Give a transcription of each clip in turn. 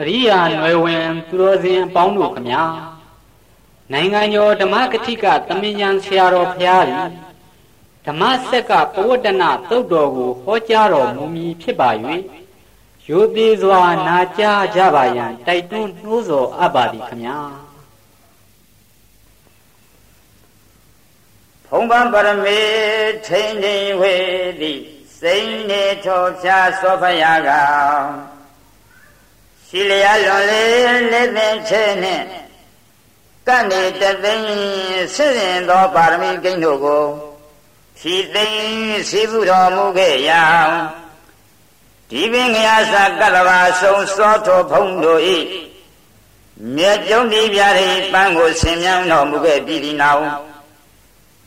အရိယာနွယ်ဝင်သူတော်စင်အပေါင်းတို့ခမညာနိုင်ငံကျော်ဓမ္မကတိကသမင်ညာဆရာတော်ဖျားသည်ဓမ္မစက်ကပဝတ္တနာသုတ်တော်ကိုဟောကြားတော်မူမည်ဖြစ်ပါ၍ရိုသေစွာနာကြားကြပါရန်တိုက်တွန်းနှိုးဆော်အပ်ပါသည်ခမညာဖုံးပန်းပရမေထိန်ထိန်ဝေသည်စိန်နေထောဖြာသောဖယားက ရှိလျာလွန်လေးလက်သင်ချဲနှင့်ကန့်နေတသိန်းဆင့်ရင်သောပါရမီကိန်းတို့ကိုဖြီသိန်းစီးပူတော်မူခဲ့ရာဒီပင်ငရာစာကတ္တဗာဆုံးစောထောဖုံးတို့၏မြတ်ကျုံဒီပြရိပန်းကိုဆင်မြန်းတော်မူခဲ့ပြီးဒီနောက်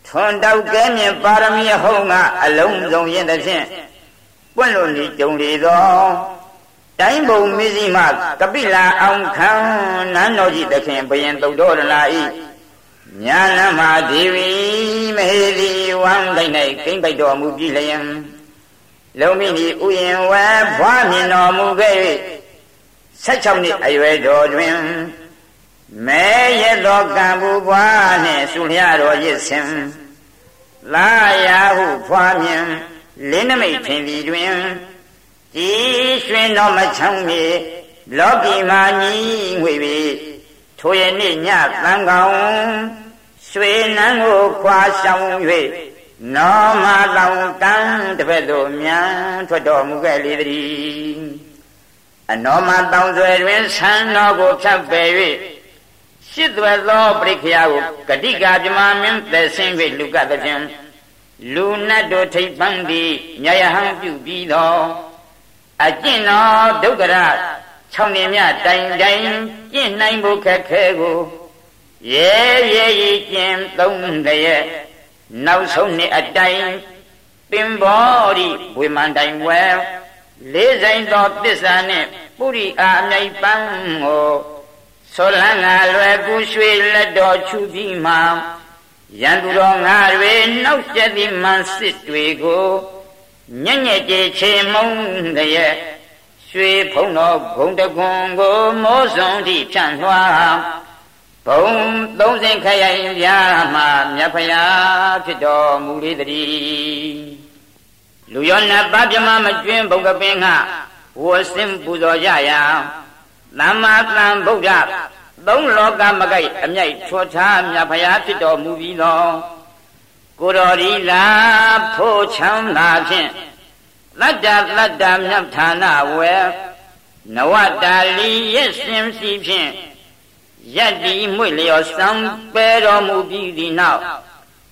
ထွန်တောက်ကဲမြင်ပါရမီဟုံးကအလုံးစုံရင်တဖြင့်ပွင့်လို့နေကြုံလေသော တိုင်းဘုံမစ္စည်းမကပိလာအောင်ခံနန်းတော်ကြီးသခင်ဘယင်သုတ်တော်လာဤညာနမဒေဝီမဟေတိဝမ်းတိုင်း၌ကိမ့်ပိုက်တော်မူပြီလျင်လုံမိနီဥယင်ဝဲဘွားမြင်တော်မူခဲ့၍16နှစ်အရွယ်တော်တွင်မဲရသောကံဘူးဘွားနှင့်ဆုလျတော်ရစ်စင်လာရာဟုဖွာမြင်လင်းနမိတ်ထင်သည်တွင် ကြည်ရွှင်တော်မချောင်းမြေလောကီမှာညီငွေပြီထိုရနေ့ညသံကောင်ရွှေနန်းကိုခွာဆောင်၍နောမတောင်တန်းတစ်ဖက်သို့မြန်ထွက်တော်မူခဲ့လေသည်အနောမတောင်ဆွဲတွင်ဆန်းတော်ကိုဖြတ်ပယ်၍ရှစ်သွဲသောပရိခယာကိုဂတိကာပြမမင်းသက်ဆင်း၍လူကသဖြင့်လူနတ်တို့ထိပ်ပန်းသည်မြယဟံပြုပြီးသော အကျင့်တော်ဒုက္ခရ၆နေမြတိုင်တိုင်ကျင့်နိုင်ဖို့ခက်ခဲကိုရဲရဲဤကျင့်သုံးတရဲ့နောက်ဆုံးနှစ်အတိုင်ပင်ဘောရီဝေမန်တိုင်ဝဲလေးဆိုင်သောတစ္ဆာနှင့်ပုရိအာအမြိုက်ပန်းကိုဆောလန်းငါလွယ်ကူရွှေလက်တော်ချူပြီးမှရန်သူတော်ငါတွေနှောက်ကျသည်မှန်စစ်တွေကို ညံ့ညက်ကြချေမုံတဲ့ရွှေဖုံတော်ဘုံတကွန်ကိုမိုးစုံသည့်ဖြန့်လွှာဘုံသုံးစင်ခရိုင်ပြာမှမြတ်ဖရာဖြစ်တော်မူလေတည်းလူရောနတ်ပပြမမကျွင်းဘုံကပင်ကဝဆင်းပူဇော်ကြရာသမ္မာသမ္ဗုဒ္ဓသုံးလောကမကိုက်အမြိုက်ထွထားမြတ်ဖရာဖြစ်တော်မူပြီးသော ကိုတော်ဒီလာဖို့ချမ်းသာဖြင့်တတ္တတတ္တမြတ်ဌာနဝေနဝတာလီရဲ့စင်စီဖြင့်ယက်ဒီမွေလျော်စံပဲတော်မူပြီးဒီနောက်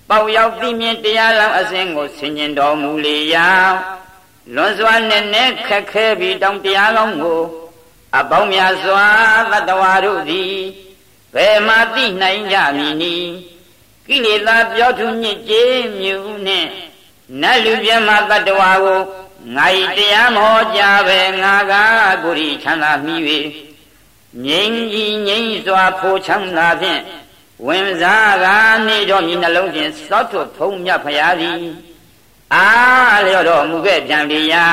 ပေါရောက်သိမြင်တရားလောင်းအစဉ်ကိုဆင်ញင်တော်မူလေရာလွန်စွာနဲ့နဲ့ခက်ခဲပြီးတောင်တရားလောင်းကိုအပေါင်းများစွာတတဝါတို့သည်ဘယ်မှသိနိုင်ကြမည်နည်း ကိလေသာပြောထုညစ်ကြေးမြူနှင့်နတ်လူပြမတတဝါကိုငါဤတရားမဟောကြားပဲငါကကိုရီချမ်းသာမိ၍ငြိမ်းကြီးငြိမ်းစွာဖိုးချမ်းသာဖြင့်ဝင်စားကနေတော်မြည်နှလုံးချင်းစောတ်ထွဖုံးမြတ်ဖရာသည်အားလျော့တော်မူခဲ့ပြန်လေရာ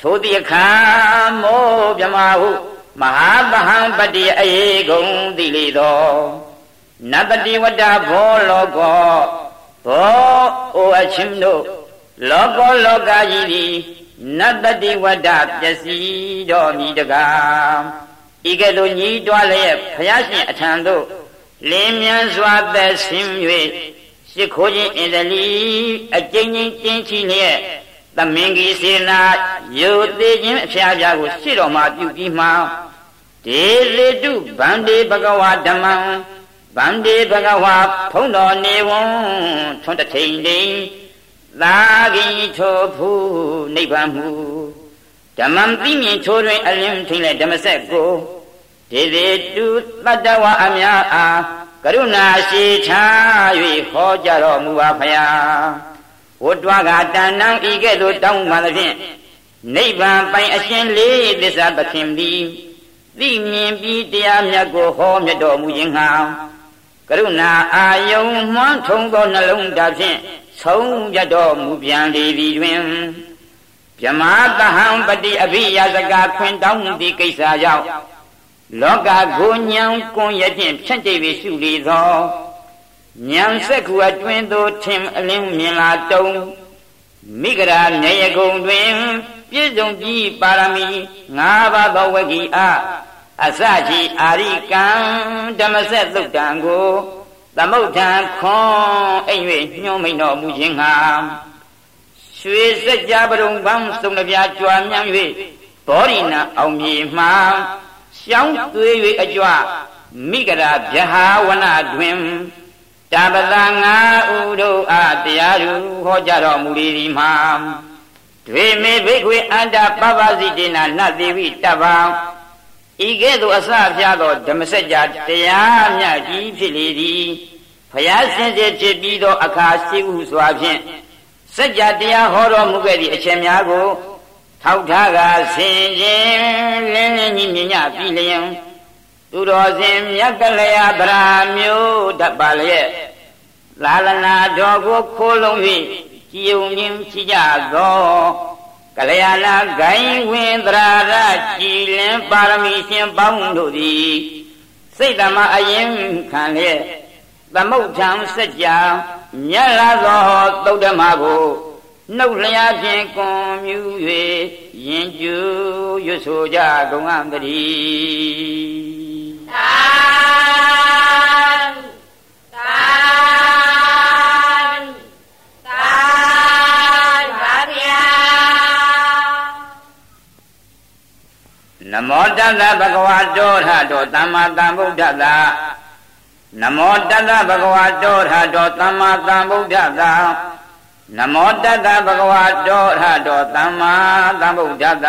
ထိုတိအခါမောမြမဟုမဟာပဟံပတိအေကုံတိလေသော နပတိဝတ္တဘောလောကောဘောအိုအချင်းတို့လောကောလောကကြီးသည်နတတိဝတ္တပျက်စီးတော်မူတကားဤကဲ့သို့ညီးတွားလျက်ဘုရားရှင်အထံသို့လင်းမြန်စွာသက်ဆင်း၍ရှ िख ိုးခြင်းအင်္ဒလီအကျဉ်းချင်းကျင်းချီလျက်သမင်ကြီးစေနာယုသေးခြင်းအဖျားပြားကိုရှေ့တော်မှာပြုပြီးမှဒေလေတုဗန္တေဘဂဝါဓမ္မံ ဗန္တေဘဂဝါဖုံးတော်နေဝံထွန်းတထိန်တိန်သာဂိထိုဖူနိဗ္ဗာန်မူဓမ္မံသိမြင်ချိုးတွင်အလင်းထိန်လဲဓမ္မဆက်ကိုဒေသေတုတတ္တဝအများအားကရုဏာရှိထား၍ဟောကြားတော်မူပါဖရာဝတ္တဝကတဏ္ဏံဤကဲ့သို့တောင်းပန်သဖြင့်နိဗ္ဗာန်ပိုင်အရှင်လေးသစ္စာသခင်သည်သိမြင်ပြီးတရားမြတ်ကိုဟောမြတ်တော်မူခြင်းဟာ ကရုဏာအာယုံမွန်းထုံသောနှလုံးသားဖြင့်ဆုံးပြတော်မူပြန်လေသည်တွင်ဗြမာတဟံပတိအဘိယစကာခွင်တောင်းသည့်ကိစ္စကြောင့်လောကကိုညံကွန်ရခြင်းဖြန့်ကျိပ်ပြီးရှုလေသောညံစက်ခုအတွင်းသို့ထင်အလင်းမြင်လာတုံမိဂရာမြေယကုံတွင် ပြည့်စုံပြီးပါရမီ၅ပါးသောဝဂီအ အစရှိအာရိကံဓမ္မဆက်သုတ်တံကိုသမုဋ္ဌံခွန်အိမ်၍ညှိုးမိန်တော်မူခြင်းငှာရွှေစကြပရုံပန်းစုံနှပြကြွားမြန်း၍ဘောရိနာအောင်မြေမှရှောင်းသွေး၍အကြွမိဂရာဗျဟာဝနတွင်တပတငါဥတို့အားတရားသူဟောကြားတော်မူလေဒီမှာတွေမေဘိခွေအန္တပပစီတေနာနတ်သေးဝိတပ္ပံ ဤကဲ့သို့အစပြသောဓမ္မစကြာတရားမြတ်ကြီးဖြစ်လေသည်ဖျားစင်စစ်ဖြစ်ပြီးသောအခါရှိဟုစွာဖြင့်စัจ जा တရားဟောတော်မူခဲ့သည့်အချက်များကို ထောက်ထားကဆင်ခြင်းလင်းလင်းကြီးမြင်ညပြီးလျင်သူတော်စင်မြတ်ကလျာဗရာမျိုးတတ်ပါလျက်လာလနာတော်ကိုခိုးလုံး၍ကြည်ုံခြင်းရှိကြသော ကလျာဏဂိုင်းဝင်သရာရကြည်လင်ပါရမီရှင်ပေါင်းတို့သည်စိတ်ဓမ္မအရင်ခံလျက်သမုဋ္ဌံစัจ जा မြတ်လာသောသုဒ္ဓမကိုနှုတ်လျာဖြင့်ကွန်မြူ၍ယင်ကျူရွတ်ဆိုကြကုန်အံ့တည်း မောတတ္တဗဂဝါတောထတောသမ္မာသမ္ဗုဒ္ဓတ္တနမောတတ္တဗဂဝါတောထတောသမ္မာသမ္ဗုဒ္ဓတ္တနမောတတ္တဗဂဝါတောထတောသမ္မာသမ္ဗုဒ္ဓတ္တ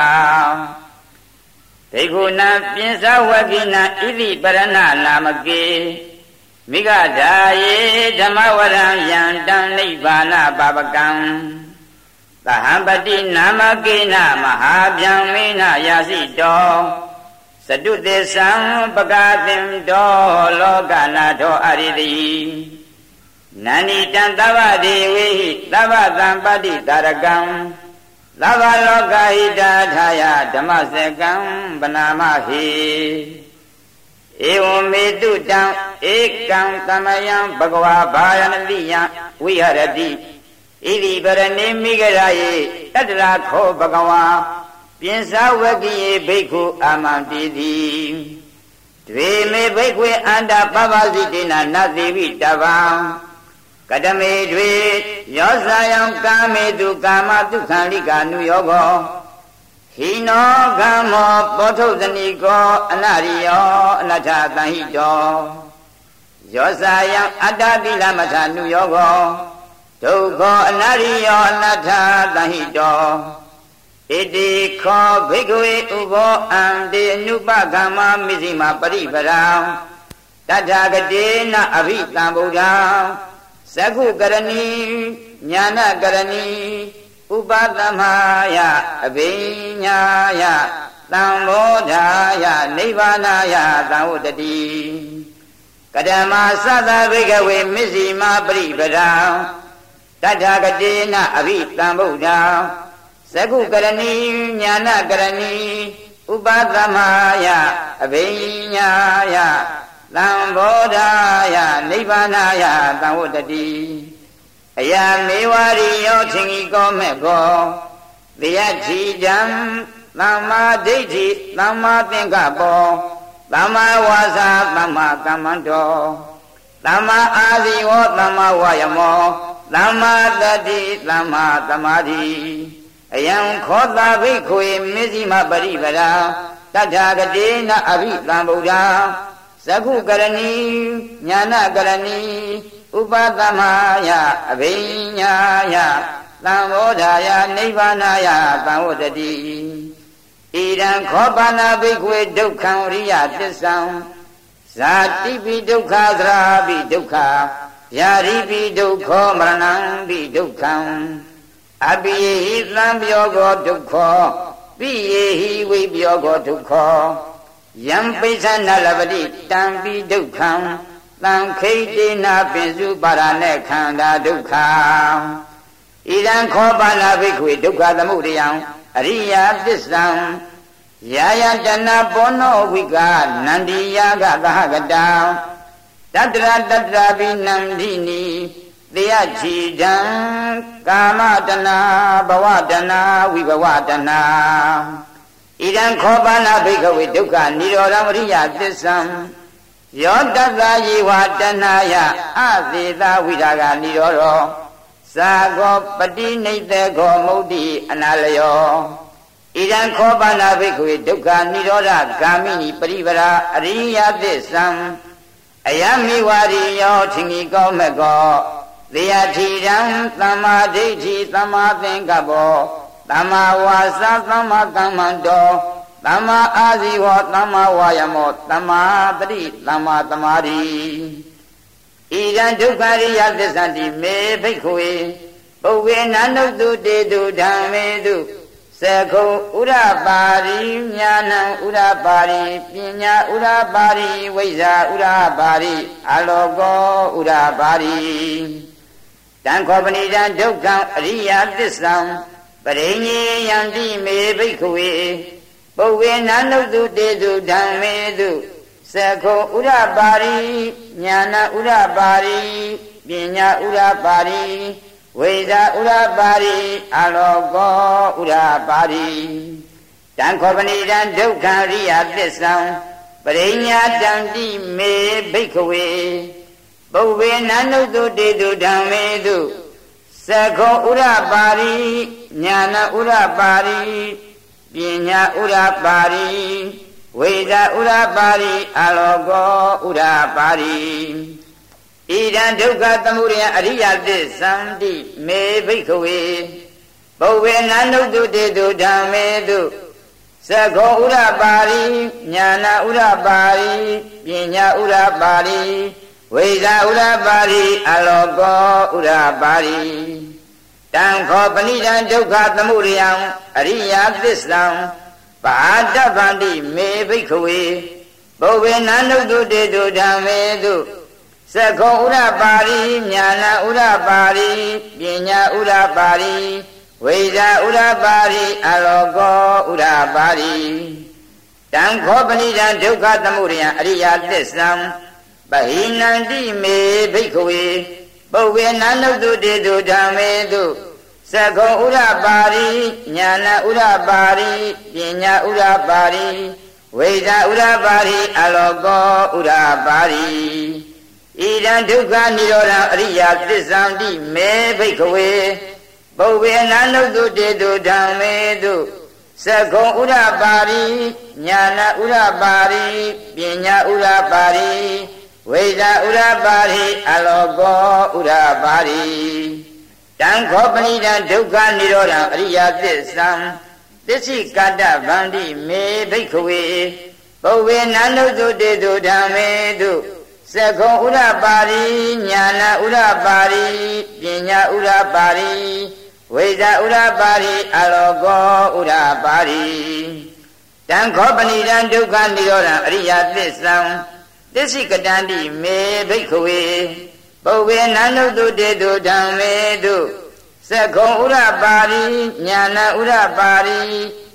ဒိက္ခုနံပိစဝကိနံဣတိပရဏနာမကေမိဂဓာယေဓမ္မဝရံယံတံနိဗ္ဗာနပါပကံသဟံပတိနာမကေနမဟာဗျံမေနယာစိတော စတုသေသံပကာသင်တောလောကနာထောအရိတိနန္ဒီတံသဗ္ဗဒေဝိသဗ္ဗသံပတိတာရကံသဗ္ဗလောကဟိတာထာယဓမ္မစကံပနာမဟိဧဝမေတုတံဧကံသမယံဘဂဝါဘာယနတိယဝိဟရတိဣတိပရဏိမိဂရာယေတတရာခောဘဂဝါ ပြင်စာဝကိယေဘိက္ခုအာမံတိတိတွေမေဘိက္ခွေအန္တပပစီတေနနသေဝိတဗံကတမေတွေယောဇာယံကာမေတုကာမတုခံလိကာနုယောကောဟိနောကမ္မောပောထုဇနိကောအနရိယောအနတ္ထတံဟိတောယောဇာယံအတ္တတိလမထနုယောကောဒုက္ခအနရိယောအနတ္ထတံဟိတော ဣတိခောဘိက္ခဝေဥဘောအံတေအနုပကမ္မမိစိမပရိပရံတထာဂတိနအဘိတံဗုဒ္ဓံသကုကရဏီညာနာကရဏီဥပသမယအဘိညာယသံဘောဓာယနိဗ္ဗာနာယသံဝတ္တိကဓမ္မသတ္တဘိကဝေမစ္စီမပရိပဒံတထာဂတိနအဘိတံဗုဒ္ဓံ သကုကရဏီညာနာကရဏီဥပသမယအဘိညာယသံဘောဓာယနိဗ္ဗာနာယသံဝတ္တိအယမေဝရိယောသင်္ကိကောမဲ့ကောတယတိတံသမ္မာဒိဋ္ဌိသမ္မာသင်္ကပ္ပောသမ္မာဝါစာသမ္မာကမ္မန္တောသမ္မာအာဇီဝသမ္မာဝါယမောသမ္မာတတိသမ္မာသမာဓိ အယံခောတာဘိခွေမေဇိမပရိပရာတထာဂတိနအဘိသံဗုဒ္ဓသကုကရဏီညာနာကရဏီဥပသမယအဘိညာယသံဘောဓာယနိဗ္ဗာနာယသံဝတ္တိဣရံခောပါဏဘိခွေဒုက္ခံရိယသစ္ဆံဇာတိပိဒုက္ခသရာပိဒုက္ခယာရိပိဒုက္ခမရဏံပိဒုက္ခံ အပိယဟိသံပြောကောဒုက္ခပိယေဟိဝိပြောကောဒုက္ခယံပိဿနလပတိတံပိဒုက္ခံသံခိတေနာပိစုပါရณะခန္ဓာဒုက္ခဣဒံခောပါဠဘိက္ခွေဒုက္ခသမုဒယံအရိယာသစ္ဆံယာယတနာဘောနောဝိကနန္ဒီယာကသဟကတံတတရတတရာဘိနန္ဒီနီ တေယချီတံကာမတနာဘဝတနာဝိဘဝတနာဣဒံခောပါဏဘိကဝေဒုက္ခនិရောဓမရိယသစ္ဆံယောတတ္တယေဝတဏယအသေသဝိရာဂនិရောဓောသာကောပတိနိတေခောမုဒ္တိအနာလယောဣဒံခောပါဏဘိကဝေဒုက္ခនិရောဓဂာမိနိပရိပရာအရိယသစ္ဆံအယမိဝရိယောထင်ကြီးကောမကော သေယထီရံသမ္မာဒိဋ္ဌိသမ္မာသင်္ကပ္ပောသမ္မာဝါစာသမ္မာကမ္မန္တောသမ္မာအာဇီဝသမ္မာဝါယမောသမ္မာတတိသမ္မာသမာဓိဣဒံဒုက္ခရိယသစ္ဆန္တိမေဘိက္ခွေပုဗ္ဗေနန္တုတုတေတုဓမ္မေတုသကုဥရပါရိညာဏံဥရပါရိပညာဥရပါရိဝိဇ္ဇာဥရပါရိအလောကောဥရပါရိ တံခောပဏိတံဒုက္ခံအရိယသစ္ဆံပရိညေယံတိမေဘိက္ခဝေပုဗ္ဗေနန္တုတုတေတုဓမ္မေတုသခောဥရပါရိညာဏဥရပါရိပညာဥရပါရိဝိဇာဥရပါရိအလောကောဥရပါရိတံခောပဏိတံဒုက္ခရိယသစ္ဆံပရိညာတံတိမေဘိက္ခဝေ ပုဗ္ဗေနန္တုတုတေတုဓမ္မေတုသခောဥရပါရိညာဏဥရပါရိပညာဥရပါရိဝိဇာဥရပါရိအလောကောဥရပါရိဣဒံဒုက္ခသမုဒယအရိယသစ္ဆန္တိမေဘိက္ခဝေဘုဝေနန္ဒုတုတေတုဓမ္မေတုသခောဥရပါရိညာဏဥရပါရိပညာဥရပါရိ ဝိဇာဥရပါရိအလောကောဥရပါရိတံခောပဏိတံဒုက္ခသမုဒယံအရိယသစ္ဆံပါတဗန္တိမေဘိက္ခဝေဘုဝေနန္ဒုတုတေတုဓမ္မေတုသခောဥရပါရိညာဏဥရပါရိပညာဥရပါရိဝိဇာဥရပါရိအလောကောဥရပါရိတံခောပဏိတံဒုက္ခသမုဒယံအရိယသစ္ဆံ ပဟိနန္တိမေဘိက္ခဝေပုဗ္ဗေနန္ဒုတုတေတုဓမ္မေတုသခောဥရပါရိညာဏဥရပါရိပညာဥရပါရိဝိဇာဥရပါရိအလောကောဥရပါရိဣဒံဒုက္ခនិရောဓအရိယသစ္ဆန္တိမေဘိက္ခဝေပုဗ္ဗေနန္ဒုတုတေတုဓမ္မေတုသခောဥရပါရိညာဏဥရပါရိပညာဥရပါရိ ဝိဇာဥရပါရိအလောကောဥရပါရိတံခောပဏိတံဒုက္ခនិရောဓအရိယသစ္ဆံသစ္စိကတ္တဗန္တိမေဘိက္ခဝေပုဗ္ဗေနန္ဒုတုတေတုဓမ္မေတုသခောဥရပါရိညာဏဥရပါရိပညာဥရပါရိဝိဇာဥရပါရိအလောကောဥရပါရိတံခောပဏိတံဒုက္ခនិရောဓအရိယသစ္ဆံ သစ္စိကတန္တိမေဘိက္ခဝေပုဗ္ဗေနန္ဒုတုတေတုဓမ္မေတုသက္ခုံဥရပါရိညာဏဥရပါရိ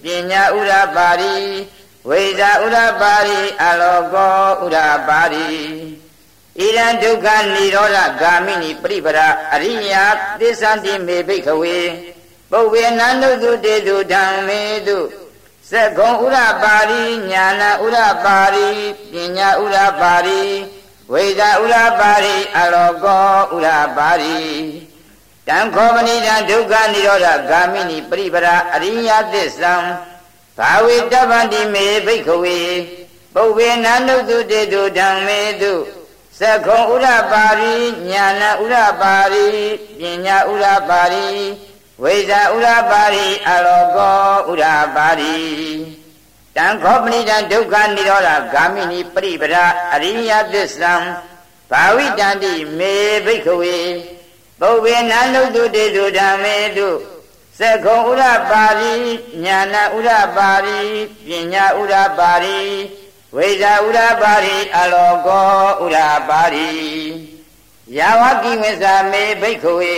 ပညာဥရပါရိဝိဇာဥရပါရိအလောကောဥရပါရိဣရံဒုက္ခនិရောဓဂာမိနိပရိပရာအရိယာသစ္ဆန္တိမေဘိခဝေပုဗ္ဗေနန္ဒုတုတေတုဓမ္မေတု သက္ကုံဥရပါရိညာဏဥရပါရိပညာဥရပါရိဝိဇာဥရပါရိအလောကောဥရပါရိတံခောမဏိတံဒုက္ခនិရောဓဂာမိနိပရိပရာအရိယသစ္ဆံဘာဝေတဗ္ဗန္တိမေဘိက္ခဝေပုဗ္ဗေနန္ဒုတုတေတုဓမ္မေတုသက္ခုံဥရပါရိညာဏဥရပါရိပညာဥရပါရိ ဝိဇာဥရပါရိအလောကောဥရပါရိတံခောပဏိတံဒုက္ခនិရောဓဂာမိနိပရိပရာအရိယသစ္ဆံဘာဝိတန္တိမေဘိက္ခဝေပုဗ္ဗေနန္ဒုတုတေတုဓမ္မေတုသက္ခုံဥရပါရိညာဏဥရပါရိပညာဥရပါရိဝိဇာဥရပါရိအလောကောဥရပါရိယာဝကိဝိဇာမေဘိက္ခဝေ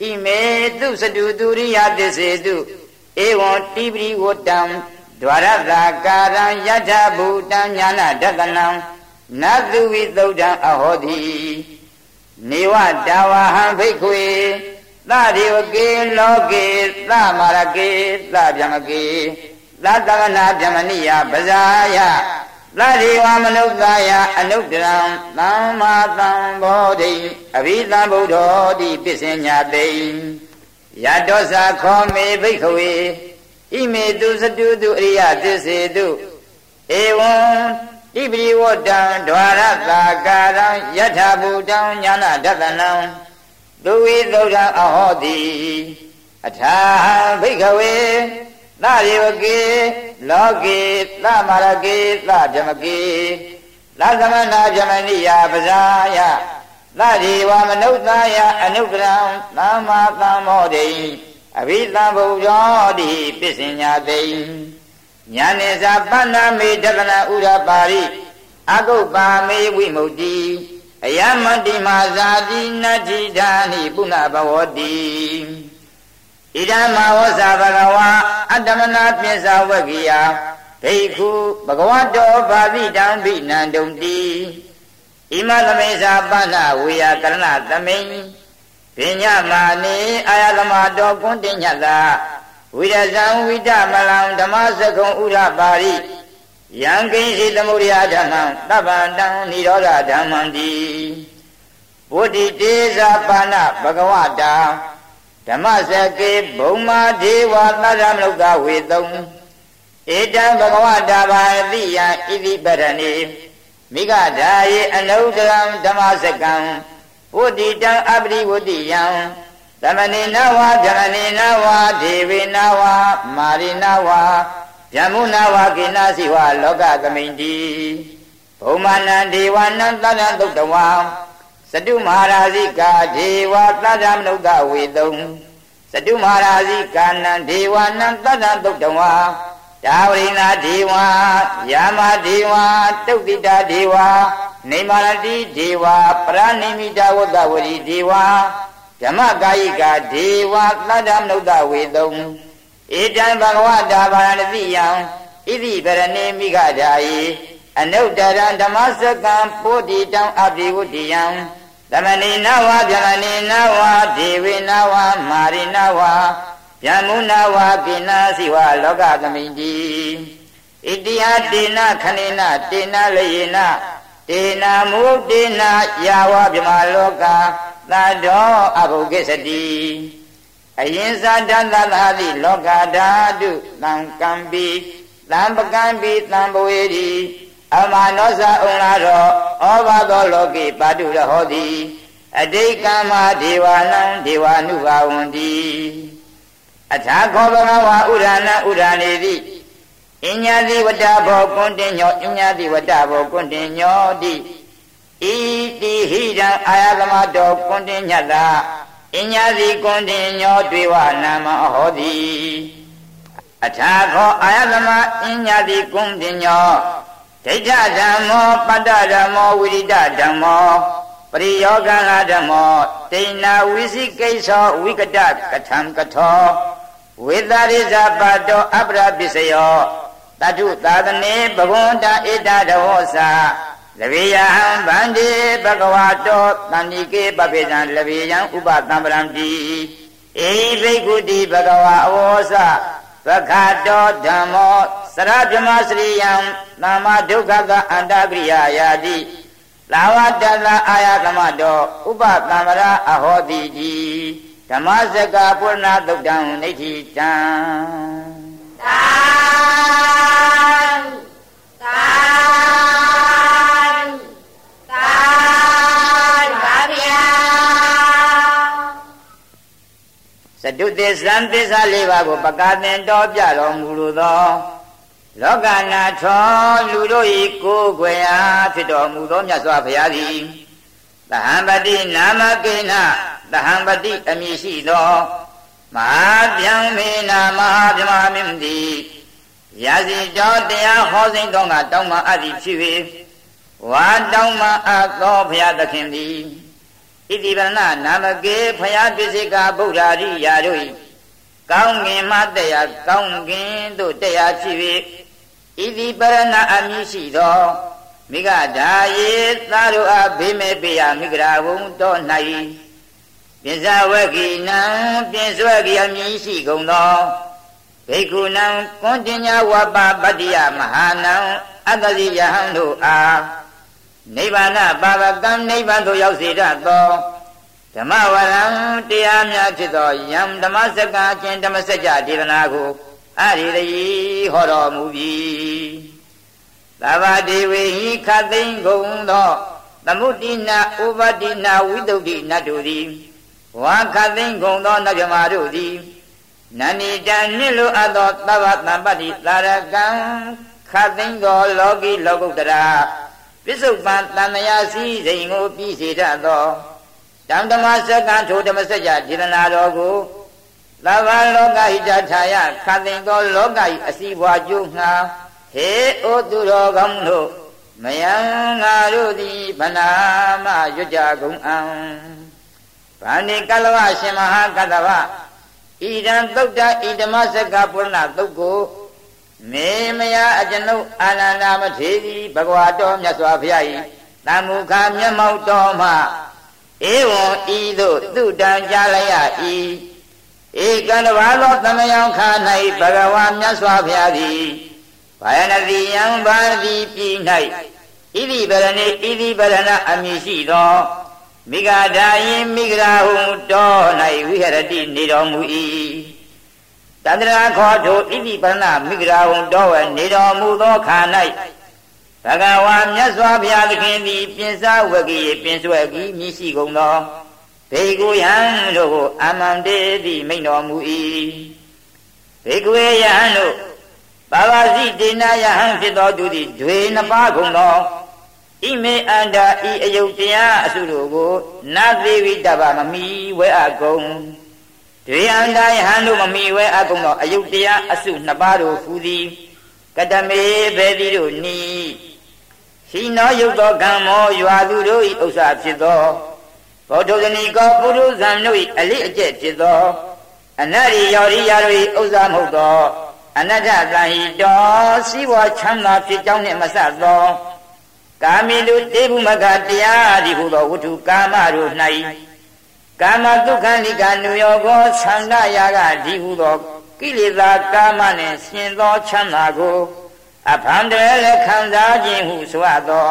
ဣမေတုစတုသူရိယတစ္စေတုဣဧဝံတိပရိဝတ္တံဒွါရတာကာရံယထဘူတံညာနာတတနံနသုဝိသုဒ္ဓံအဟောတိနေဝတာဝဟံဘိက္ခွေသဒေဝကေလောကေသမရကေသဗျမကေသတဝနာဗျမနိယပဇာယ သတိဝမနုဿာယအနုတ္တရံသမ္မာသမ္ဗောဓိအဘိသံဗုဒ္ဓောတိပစ္စညာတိယတောစာခောမေဘိက္ခဝေဣမေတုစတုတုအရိယသစ္စေတုဧဝံတိပိဝတ္တံဒွါရတာကာရံယထာဘူတံညာနာဒသနံသူဝိသုဒ္ဓအဟောတိအထာဘိက္ခဝေ သရေဝကေလောကေသမရကေသဗြမကေသသမနာဗြမဏိယပဇာယသတိဝမနုဿာယအနုတ္တရံသမ္မာသမ္မောတိအဘိသံဘုရောတိပစ္စညာတိညာနေသာပဏ္ဏမေတကနာဥရပါရိအကုပ္ပါမေဝိမု ക്തി အယမတိမာဇာတိနတ္ထိဓာနိပုဏ္ဏဘဝတိ ဣဒံမဝဇာဘဂဝါအတ္တမနာပိစ္ဆဝဂိယဘိက္ခုဘဂဝတောဘာတိတံဘိနန္တုံတိဣမသမေသာပဏ္ဏဝေယကရဏသမိန်ပညာမာနေအာယသမတော်ကွန်းတင်ညတာဝိရဇံဝိတမလံဓမ္မစကုံဥရပါရိယံကိဉ္စီသမုဒိယဓမ္မံတပ္ပံတံនិရောဓဓမ္မံတိဘုဒ္ဓိတေဇာပါဏဘဂဝတာ ဓမ္မစကေဘုံမာဒေဝသတ္တမလုကဝေတုံဧတံဘဂဝတာဘာတိယံဣတိပရဏိမိဂဓာယေအနုတရံဓမ္မစကံဝတ္တိတံအပရိဝတ္တိယံသမဏေနဝါဓမဏေနဝါဒေဝေနဝါမာရိနဝါယမုနာဝကိနာစီဝလောကသမိန်တိဘုံမာနံဒေဝနံသတ္တသုတ်တဝံ စတုမဟာရာဇိကာဒေဝသတ္တမနုဿဝေတုံစတုမဟာရာဇိကာနံဒေဝနံသတ္တသုတ်တဝံဒါဝရိနာဒေဝယာမဒေဝတုတ်တိတာဒေဝနေမာရတိဒေဝပရဏိမိတာဝတ္တဝရီဒေဝဓမ္မကာယိကာဒေဝသတ္တမနုဿဝေတုံဧတံဘဂဝတာဘာရဏတိယံဣတိဗရဏေမိဂဓာယိအနုတ္တရံဓမ္မစကံပုဒ္ဓိတံအပိဝတ္တိယံ သမဏိနဝဗျမဏိနဝဒေဝေနဝမာရိနဝဗျမုနဝကိနာစီဝလောကသမိတိဣတိယတေနခဏိနတေနလယေနတေနမုတ်တေနယာဝဗျမလောကသတ္တောအဘုကိစတိအရင်ဇာတသသာတိလောကဓာတုသံကံပိသံပကံပိသံဘဝေတိ အမနောဇအုံလာတော့ဩဘာသောလောကိပါတုရဟောတိအတိတ်ကမ္မဒေဝနံဒေဝ ानु ဘာဝန္တိအထာခောဘဂဝါဥရဏဥရဏေတိအညာတိဝတ္တဘောကွန်တင်ညောအညာတိဝတ္တဘောကွန်တင်ညောတိဣတိဟိတံအာယသမတောကွန်တင်ညတ္တာအညာစီကွန်တင်ညောတွေဝနာမဟောတိအထာခောအာယသမအညာစီကွန်တင်ညော ဒိဋ္ဌဓမ္မောပတ္တဓမ္မောဝိရိဒဓမ္မောပရိယောဂလာဓမ္မောတိဏဝိသိကိသောဝိကတကထံကထောဝေသရိဇပတောအပရပစ္စယောတတုသာသနေဘဂဝန္တဧတတဝောစာလဗေယံဗန္တိဘဂဝတောတဏိကေပပိဇံလဗေယံဥပသံပရံတိဧဘိက္ခုတိဘဂဝအဝောစ သက္ခတောဓမ္မောစရဗြမစရိယံသမ္မာဒုက္ခကအန္တကရိယာယာတိလာဝတ္တလအာယသမတောဥပသံ္ဗရာအဟောတိတိဓမ္မစကပုရဏသုတ်တံနေတိတံသာသာ တုသစ္စာသစ္စာလေးပါးကိုပကာသင်တော်ပြတော်မူလိုသောလောကနာထောလူတို့ဤကိုယ်ွယ်အားဖြစ်တော်မူသောမြတ်စွာဘုရားသည်သဟံပတိနာမကိနသဟံပတိအမည်ရှိသောမဟာဗျံမေနာမဟာဗြဟ္မာမင်းသည်ရာဇီတော်တရားဟောစိန်တော်ကတောင်းမှအပ်သည်ဖြစ်၍ဝါတောင်းမှအပ်သောဘုရားသခင်သည် ဣတိဗရဏနာမကေဖယားပိစိကဗုဒ္ဓရိယာတို့၏ကောင်းငင်မှတရားကောင်းငင်တို့တရားဖြစ်၍ဣတိပရဏအမည်ရှိသောမိဂဓာယေသာတို့အားဘေးမဲ့ပေယမိဂရာဝုံတော်၌ပိဇဝကိနံပိဇဝကိအမည်ရှိကုန်သောဘေကုဏံကွန်တင်ညာဝပပတ္တိယမဟာနံအတ္တဇိယဟံတို့အား နိဗ္ဗာန်ပါပကံနိဗ္ဗာန်သို့ရောက်စေတတ်သောဓမ္မဝရံတရားများဖြစ်သောယံဓမ္မစက္ကအကျင့်ဓမ္မစကြာဒေသနာကိုအရိရိဟောတော်မူပြီသဗ္ဗဒေဝေဟိခသိင်ကုန်သောသမုတိနာဥပတိနာဝိတုဒ္ဓိနတ်တို့သည်ဝါခသိင်ကုန်သောနတ်မြမာတို့သည်နန္ဒီတံမြင့်လိုအပ်သောသဗ္ဗတံပတ္တိသာရကံခသိင်သောလောကီလောကုတ္တရာ ပစ္စုပန်တန်မြာစည်းစိမ်ကိုပြီးစေတတ်သောတံဓမ္မစက္ကံထိုဓမ္မစကြာဒေသနာတော်ကိုသဗ္ဗလောကဟိတထာယခသိင်သောလောကဤအစီဘွားကျိုးငှာဟေဩသူတော်ကောင်းတို့မယံငါတို့သည်ဗနာမရွတ်ကြကုန်အံဗာဏိကလဝရှင်မဟာကတ္တဗဣဒံသုတ်တဣဓမ္မစက္ကပုရဏသုတ်ကို မေမယအကျွန်ုပ်အာနန္ဒမထေရီဘဂဝါတော်မြတ်စွာဘုရား၏တမ္မုခမျက်မှောက်တော်မှဧဝံဤသို့သူတံကြားလိုက်ရ၏ဧကံတဘာသောသမယံခါ၌ဘဂဝါမြတ်စွာဘုရားသည်ဘာယနတိယံဘာတိပြည်၌ဣတိပရဏိဣတိပရဏအမည်ရှိသောမိဂဒာယင်မိဂရာဟုတော၌ဝိဟရတိနေတော်မူ၏ တန္တရာခောထိုဣတိပရဏမိဂရာဟုတောဝနေတော်မူသောခါ၌ဘဂဝါမြတ်စွာဘုရားသခင်သည်ပြင်စဝဂိပြင်ဆွဲကြီးမြည်ရှိကုန်သောဘေကုယံတို့ကိုအမန္တေတိမိန်တော်မူ၏ဘေကုယယံတို့ပါဝစီဒေနာယဟံဖြစ်သောသူသည်ဒွေနှစ်ပါးကုန်သောဣမေအန္တာဤအယုတ်တရားအစုတို့ကိုနသေဝိတဗမမီဝဲအကုန် ဒွေအန္တာယဟံတို့မမီဝဲအကုန်သောအယုတ်တရားအစုနှစ်ပါးတို့ဟူသည်ကတမေဘေတိတို့နီရှိနောယုတ်သောကံမောရွာသူတို့၏ဥစ္စာဖြစ်သောဘောဓုဇနီကောပုရုဇံတို့၏အလိအကျက်ဖြစ်သောအနရိယောရိယာတို့၏ဥစ္စာမဟုတ်သောအနတ္တတဟိတောစီဝချမ်းသာဖြစ်ကြောင်းနှင့်မဆက်သောကာမိလူတေဘုမကတရားဒီဟုသောဝတ္ထုကာမတို့၌ ကာမဒုက္ခလိကနုယောကောသန္တယာကဒီဟုသောကိလေသာကာမနှင့်ရှင်သောချမ်းသာကိုအဖန်တည်းလည်းခံစားခြင်းဟုဆိုအပ်သော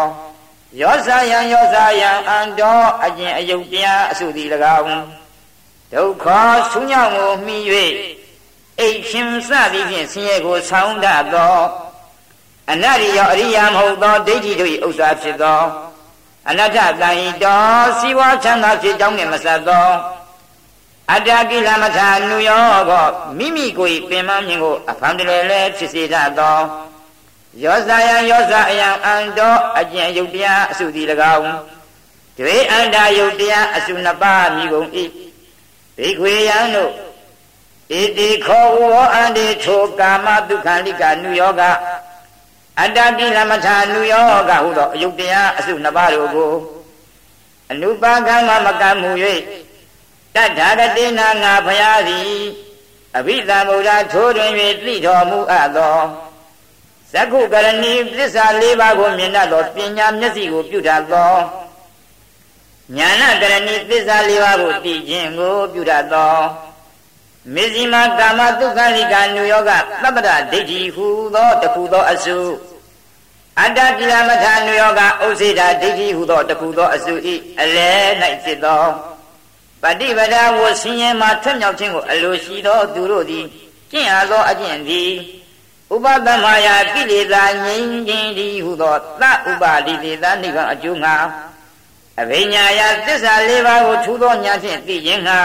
ယောဇာယံယောဇာယံအံတော်အကျင့်အယုတ်တရားအစုသည်၎င်းဒုက္ခဆူးညောင်းကိုမှီ၍အိတ်ရှင်စသည်ဖြင့်ဆင်းရဲကိုဆောင်းတတ်သောအနတ္တိယောအရိယာမဟုတ်သောဒိဋ္ဌိတို့၏ဥစ္စာဖြစ်သော အနတ္တတန်ဤတော်စီဝါချမ်းသာဖြစ်ကြောင်းနှင့်မဆက်သောအတ္တကိလမထာနုယောကောမိမိကိုယ်ပင်မမြင်ကိုအဖန်တည်းလည်းဖြစ်စေတတ်သောယောဇာယံယောဇာအယံအံတော်အကျင့်ယုတ်တရားအစုသည်၎င်းဒွေအန္တာယုတ်တရားအစုနှစ်ပါးမြည်ကုန်၏ဘိခွေယံတို့ဣတိခောဝောအန္တိထိုကာမဒုက္ခလိကနုယောက အတ္တပိလမထာနုယောကဟုသောအယုတ်တရားအစုနှစ်ပါးတို့ကိုအနုပါကံမမကမှု၍တတ္ထာဂတိနာငါဖရာသည်အဘိဓမ္မုဒ္ဓထိုးတွင်၍သိတော်မူအပ်သောဇကုကရဏီသစ္စာ၄ပါးကိုမြင်တတ်သောပညာမျက်စိကိုပြုတတ်သောညာဏကရဏီသစ္စာ၄ပါးကိုသိခြင်းကိုပြုတတ်သော မေဇိမာကာမဒုက္ခလိကနုယောဂသဗ္ဗတဒိဋ္ဌိဟူသောတခုသောအစုအတ္တကိလမထာနုယောဂဥစေတာဒိဋ္ဌိဟူသောတခုသောအစုဤအလဲ၌ဖြစ်သောပฏิပဒါဝဆင်းရဲမှထွတ်မြောက်ခြင်းကိုအလိုရှိသောသူတို့သည်ကျင့်အားသောအကျင့်သည်ဥပဒမယာကိလေသာငြိမ်းခြင်းသည်ဟူသောသဥပါလိတေသနိဗ္ဗာန်အကျိုးငါအဘိညာယသစ္စာ၄ပါးကိုထူသောဉာဏ်ဖြင့်သိခြင်းငါ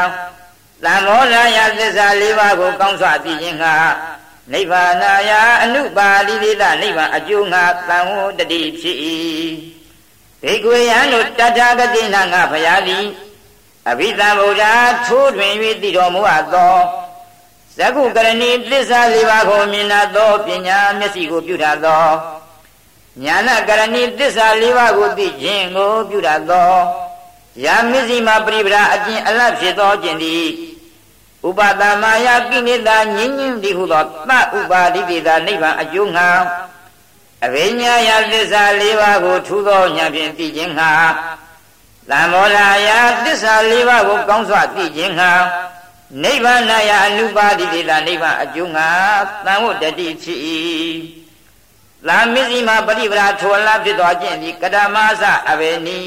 သံမောဓယသစ္စာ၄ပါးကိုကောင်းစွာသိခြင်းငါနိဗ္ဗာနာယအနုပါလိလိတနိဗ္ဗာန်အကျိုးငါသံဟောတတိဖြစ်၏ဘေကွေယံတို့တထာဂတိနာငါဖရာသည်အဘိဓမ္ဗုဒ္ဓထိုးတွင်၍တည်တော်မူအပ်သောဇကုကရဏီသစ္စာ၄ပါးကိုမြင်တတ်သောပညာမျက်စိကိုပြုတတ်သောညာနာကရဏီသစ္စာ၄ပါးကိုသိခြင်းကိုပြုတတ်သောယာမစ္စည်းမပရိပဒအကျင့်အလတ်ဖြစ်သောကျင့်သည် ဥပဒမာယကိလေသာညင်းညင်းဒီဟုသောသဥပါဒိတေသာနိဗ္ဗာန်အကျိုးငှာအဘိညာယသစ္စာ၄ပါးကိုထူသောဉာဏ်ဖြင့်သိခြင်းငှာသံမောလာယသစ္စာ၄ပါးကိုကောင်းစွာသိခြင်းငှာနိဗ္ဗာန်ယအနုပါတိတေတာနိဗ္ဗာန်အကျိုးငှာသံဝတ္တတိဖြစ်၏လာမစ္စည်းမပရိပရာထောလဖြစ်သောကျင့်သည်ကတမသအဘေနီ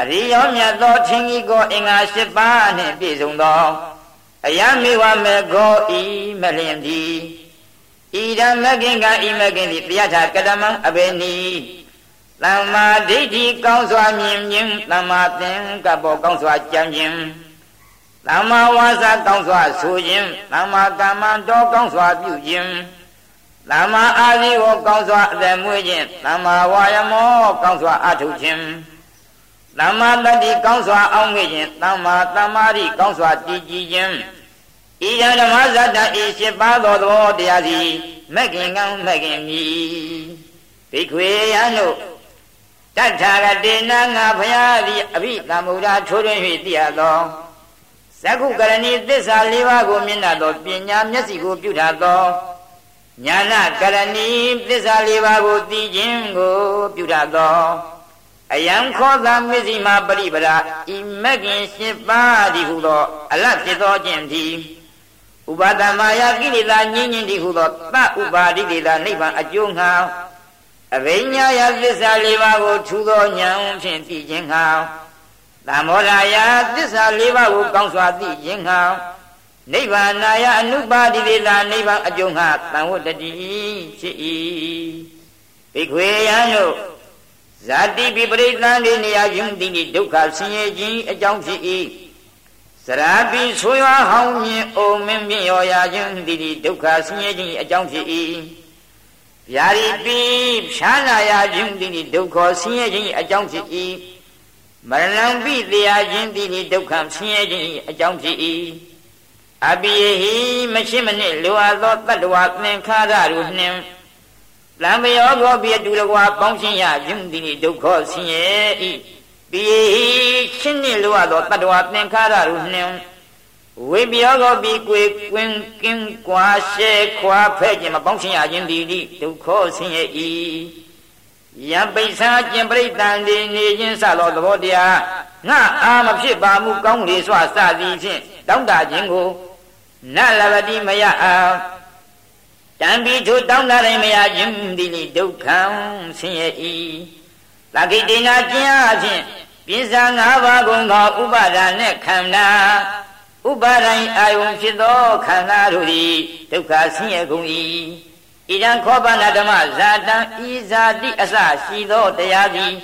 အရိယောမြတ်သောထင်ကြီးကိုအင်္ဂါ၈ပါးနှင့်ပြည့်စုံသော အယမေဝမေကောဤမလင်သည်ဣဒမကင်ကဤမကင်သည်တရားထာကတမံအဘေနီသမ္မာဒိဋ္ဌိကောင်းစွာမြင်ခြင်းသမ္မာသင်္ကပ္ပကောင်းစွာကြံခြင်းသမ္မာဝါစာကောင်းစွာဆိုခြင်းသမ္မာကမ္မန္တောကောင်းစွာပြုခြင်းသမ္မာအာဇီဝကောင်းစွာအသက်မွေးခြင်းသမ္မာဝါယမောကောင်းစွာအထုခြင်း သမ္မာတတိကောင်းစွာအောင်းငှေ့ခြင်းသမ္မာသမ္မာရိကောင်းစွာတည်ကြည်ခြင်းဤရဓမ္မဇတ္တဤရှိပါသောသဘောတရားသည်မက္ခင်ကံမက္ခင်မြည်ဘိခွေယံတို့တထာဂတေနငါဖရာသည်အဘိသမ္မုဒ္ဒထိုးထွင်း၍သိရသောသက္ခုကရဏီသစ္စာ၄ပါးကိုမြင်တတ်သောပညာမျက်စိကိုပြုထားသောညာနာကရဏီသစ္စာ၄ပါးကိုသိခြင်းကိုပြုထားသော အယံခောသမစ္စည်းမပရိပရာဤမဂ္ဂင်၈ပါးဒီဟုသော အလတ်ဖြစ်သောခြင်းသည်ဥပါဒမာယကိလေသာညင်းညင်းဒီဟုသောသဥပါဒိတေသာနိဗ္ဗာန်အကျိုးငှာအဘိညာယသစ္စာ၄ပါးကိုထူသောဉာဏ်ဖြင့်သိခြင်းငှာသံမောရာယသစ္စာ၄ပါးကိုကောင်းစွာသိခြင်းငှာနိဗ္ဗာန်ယအနုပါတိတေသာနိဗ္ဗာန်အကျိုးငှာသံဝတ္တတိဖြစ်၏ဘိခွေယံတို့ ဇာတိပိပရိသန္တိနေရာယုံတိဒုက္ခဆင်းရဲခြင်းအကြောင်းဖြစ်၏စရာပိဆိုးရွားဟောင်းမြင်အိုမင်းမြင့်ရောရာခြင်းတိတိဒုက္ခဆင်းရဲခြင်းအကြောင်းဖြစ်၏ဗျာတိပိဖြာနာရာခြင်းတိတိဒုက္ခဆင်းရဲခြင်းအကြောင်းဖြစ်၏မရဏံပိတရားခြင်းတိတိဒုက္ခဆင်းရဲခြင်းအကြောင်းဖြစ်၏အပိယဟိမရှိမနှင့်လိုအပ်သောတတ္တဝသင်္ခါရတို့နှင့် လံမယောဂောပိတူတကွာပေါင်းရှင်းရခြင်းတိတိဒုက္ခဆင်းရဲ၏ပိရှင်းနှင့်လိုအပ်သောတတ္တဝသင်္ခါရတို့နှင့်ဝိပယောဂောပိကွေကွင်းကင်းကွာရှဲခွာဖဲ့ခြင်းမပေါင်းရှင်းရခြင်းတိတိဒုက္ခဆင်းရဲ၏ယံပိဿာကျင်ပရိတန်ဒီနေခြင်းစသောသဘောတရားငါအာမဖြစ်ပါမူကောင်းလေစွာစသည်ဖြင့်တောင်းတခြင်းကိုနလဘတိမယအာ တံပိထုတောင်းတရင်မရခြင်းဒီနိဒုက္ခံဆင်းရဲ၏သကိတေနာကျင့်အဖြင့်ပိဿာ၅ပါးကုန်သောဥပါဒာနှင့်ခန္ဓာဥပါဒိုင်အာယုံဖြစ်သောခန္ဓာတို့သည်ဒုက္ခဆင်းရဲကုန်၏ဣဒံခောပနာဓမ္မဇာတံဤဇာတိအစရှိသောတရားသည်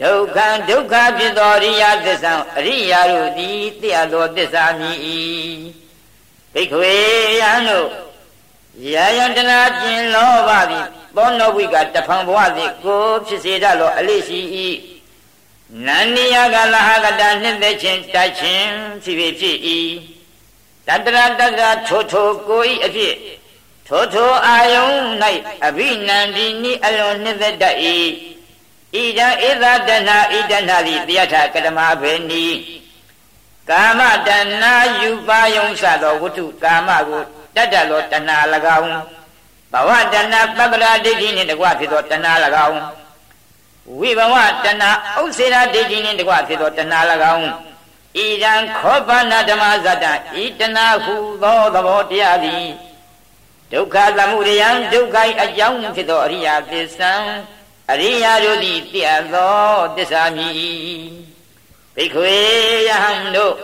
ဒုက္ခဒုက္ခဖြစ်သောအရိယသစ္စာအရိယာတို့သည်တရားသောသစ္စာမြည်၏ဘိက္ခဝေယံတို့ ရာယတနာကျင်လောဘသည်သောနောဝိကတဖန်ဘဝသည်ကိုဖြစ်စေတတ်လောအလေးရှိ၏နန္နိယကလဟကတာနှစ်သက်ခြင်းတိုက်ခြင်းဖြစ်ဖြစ်ဖြစ်၏တတရတတထိုထိုကိုဤအဖြစ်ထိုထိုအာယုံ၌အဘိနန္ဒီနိအလွန်နှစ်သက်တတ်၏ဣဒံဧသတနာဣဒနာတိတယထကတမဘေနိကာမတဏယူပါယုံစသောဝတ္ထုကာမကို တတ်တတ်သောတဏှာ၎င်းဘဝတဏှာပပ္ပရာဒိဋ္ဌိနှင့်တကွဖြစ်သောတဏှာ၎င်းဝိဘဝတဏှာဥစ္စေရာဒိဋ္ဌိနှင့်တကွဖြစ်သောတဏှာ၎င်းဣဒံခောပနာဓမ္မဇတ္တဤတဏှာဟုသောသဘောတရားသည်ဒုက္ခသမုဒယံဒုက္ခိအကြောင်းဖြစ်သောအရိယသစ္စာအရိယာတို့သည်သိအပ်သောသစ္စာမြည်ဘိက္ခွေယဟံတို့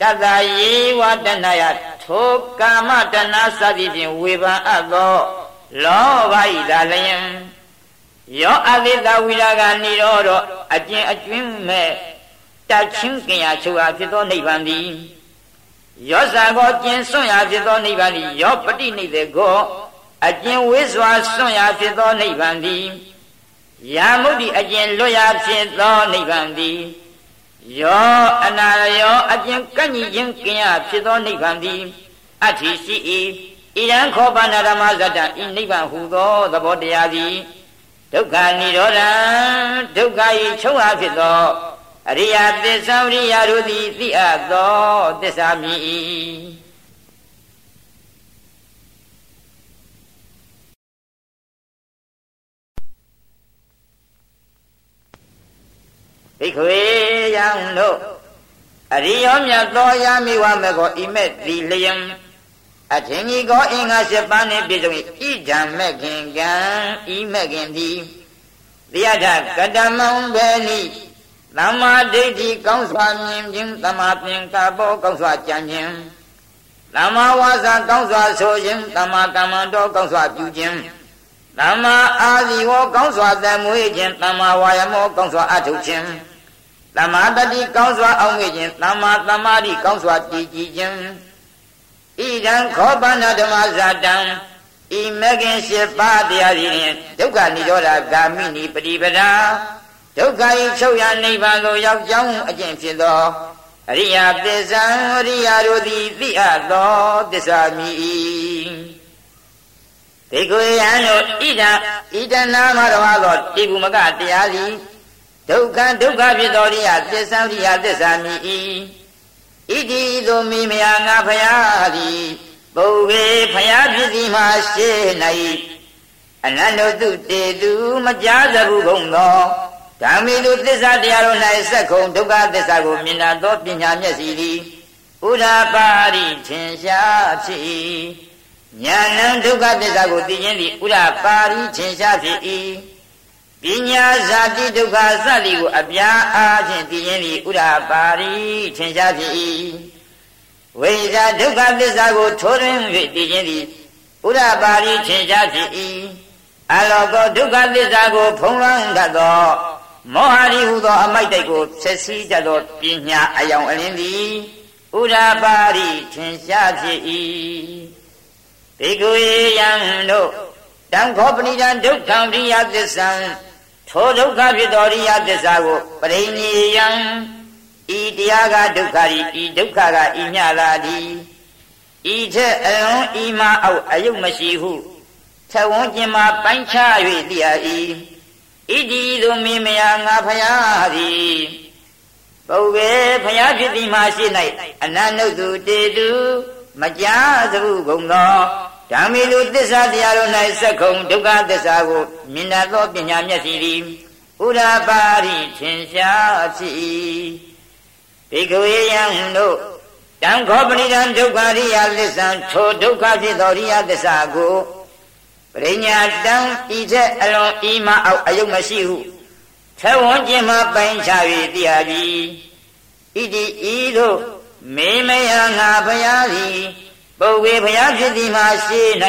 တတ္တယေဝတဏယ ထိုကာမတဏစသည်ဖြင့်ဝေဖန်အပ်သောလောဘဤသာလျင်ယောအသိတဝိရာဂနိရောဓအကျင့်အကျွင်းမဲ့တချင်းကင်ရာချုပ်အားဖြစ်သောနိဗ္ဗာန်သည်ယောဇာကိုကျင်စွန့်ရာဖြစ်သောနိဗ္ဗာန်သည်ယောပတိနိဒေကိုအကျင့်ဝိစွာစွန့်ရာဖြစ်သောနိဗ္ဗာန်သည်ယာမုဒ္ဒိအကျင့်လွတ်ရာဖြစ်သောနိဗ္ဗာန်သည် ယောအနာယောအကျင့်ကန့်ညီခြင်းကင်ရဖြစ်သောနိဗ္ဗာန်သည်အဋ္ဌိရှိ၏ဣရန်ခောပနာဓမ္မဇတ္တဤနိဗ္ဗာန်ဟူသောသဘောတရားသည်ဒုက္ခនិရောဓံဒုက္ခ၏ချုပ်အားဖြစ်သောအရိယသစ္စာရိယတို့သည်သိအပ်သောသစ္စာမြည် ဘိခွေယံတို့အရိယောမြတ်သောယာမိဝမေကောဣမက်တိလယံအထင်ကြီးကောအင်္ဂါ၈ပါးနှင့်ပြည့်စုံ၏ဣဒံမက်ခင်ကံဤမက်ခင်သည်တရားထကတမံဘေနိသမ္မာဒိဋ္ဌိကောင်းစွာမြင်ခြင်းသမ္မာပင်ကာဘောကောင်းစွာကြံခြင်းသမ္မာဝါစာကောင်းစွာဆိုခြင်းသမ္မာကမ္မန္တောကောင်းစွာပြုခြင်းသမ္မာအာဇီဝကောင်းစွာသမွေးခြင်းသမ္မာဝါယမောကောင်းစွာအထုတ်ခြင်း သမ္မာတတိကောင်းစွာအောင်မေ့ခြင်းသမ္မာသမာဓိကောင်းစွာတည်ကြည်ခြင်းဣဒံခောပန္နဓမ္မဇာတံဤမဂ္ဂင်၈ပါးတရားဖြင့်ဒုက္ခនិရောဓဂာမိနိပฏิပဒါဒုက္ခဤချုပ်ရနိဗ္ဗာန်သို့ရောက်ကြောင်းအကျင့်ဖြစ်သောအရိယသစ္စာအရိယတို့သည်သိအပ်သောသစ္စာမြည်ဒေကိုယံတို့ဣဒံဣဒနာမတော်သောတိပုမကတရားသည် ဒုက္ခဒုက္ခဖြစ်သောရိယသစ္စာရိယသစ္စာမြည်ဣတိသို့မိမယာငါဖယားသည်ပုဗ္ဗေဖယားဖြစ်သည်မှာရှေ့၌အနန္တုတုတေတုမကြားသဘူးကုန်သောဓမ္မီလူသစ္စာတရားတို့၌စက်ခုံဒုက္ခသစ္စာကိုမြင်တတ်သောပညာမျက်စိသည်ဥဒ္ဓပါရိထင်ရှားဖြစ်၏ဉာဏံဒုက္ခသစ္စာကိုသိခြင်းသည်ဥဒ္ဓပါရိထင်ရှားဖြစ်၏ ပညာဇာတိဒုက္ခစသည်ကိုအပြားအားဖြင့်သိခြင်းသည်ဥဒ္ဓပါရိထင်ရှားဖြစ်၏ဝိဇာဒုက္ခသစ္စာကိုထိုးထွင်း၍သိခြင်းသည်ဥဒ္ဓပါရိထင်ရှားဖြစ်၏အလောကောဒုက္ခသစ္စာကို ဖုံးလွှမ်းတတ်သောမောဟရိဟုသောအမိုက်တိုက်ကိုဆက်စည်းတတ်သောပညာအယောင်အလင်းသည်ဥဒ္ဓပါရိထင်ရှားဖြစ်၏ဘေကုယေယံတို့တံခောပဏိတံဒုက္ခံရိယသစ္ဆံ ထိုဒုက္ခဖြစ်သောရိယသစ္စာကိုပရိညေယံဤတရားကဒုက္ခဤဤဒုက္ခကဤညလာသည်ဤချက်အလွန်ဤမှာအောက်အယုတ်မရှိဟုထဝန်းကျင်မှာပိုင်းခြား၍သိရ၏ဣတိသို့မိမယာငါဖယားသည်ပုဗ္ဗေဖယားဖြစ်သည်မှာရှိ၌အနန္တုတုတေတုမကြားသဟုကုန်သော ဓမ္မီလူသစ္စာတရားတို့၌စက်ခုံဒုက္ခသစ္စာကိုမြင်တတ်သောပညာမျက်စိသည်ဥဒ္ဓပါရိထင်ရှားဖြစ်၏ဘေကဝေယံတို့တံခောပဏိတံဒုက္ခရိယသစ္စာထိုဒုက္ခဖြစ်သောရိယသစ္စာကိုပရိညာတံဤချက်အလွန်ဤမအောက်အယုတ်မရှိဟုထဲဝန်းကျင်မှပိုင်ချ၍သိရပြီဣတိဤသို့မေမယငါဘုရားသည် ပုဂ္ဂေဘုရားဖြစ်သည်မှာရှိ၌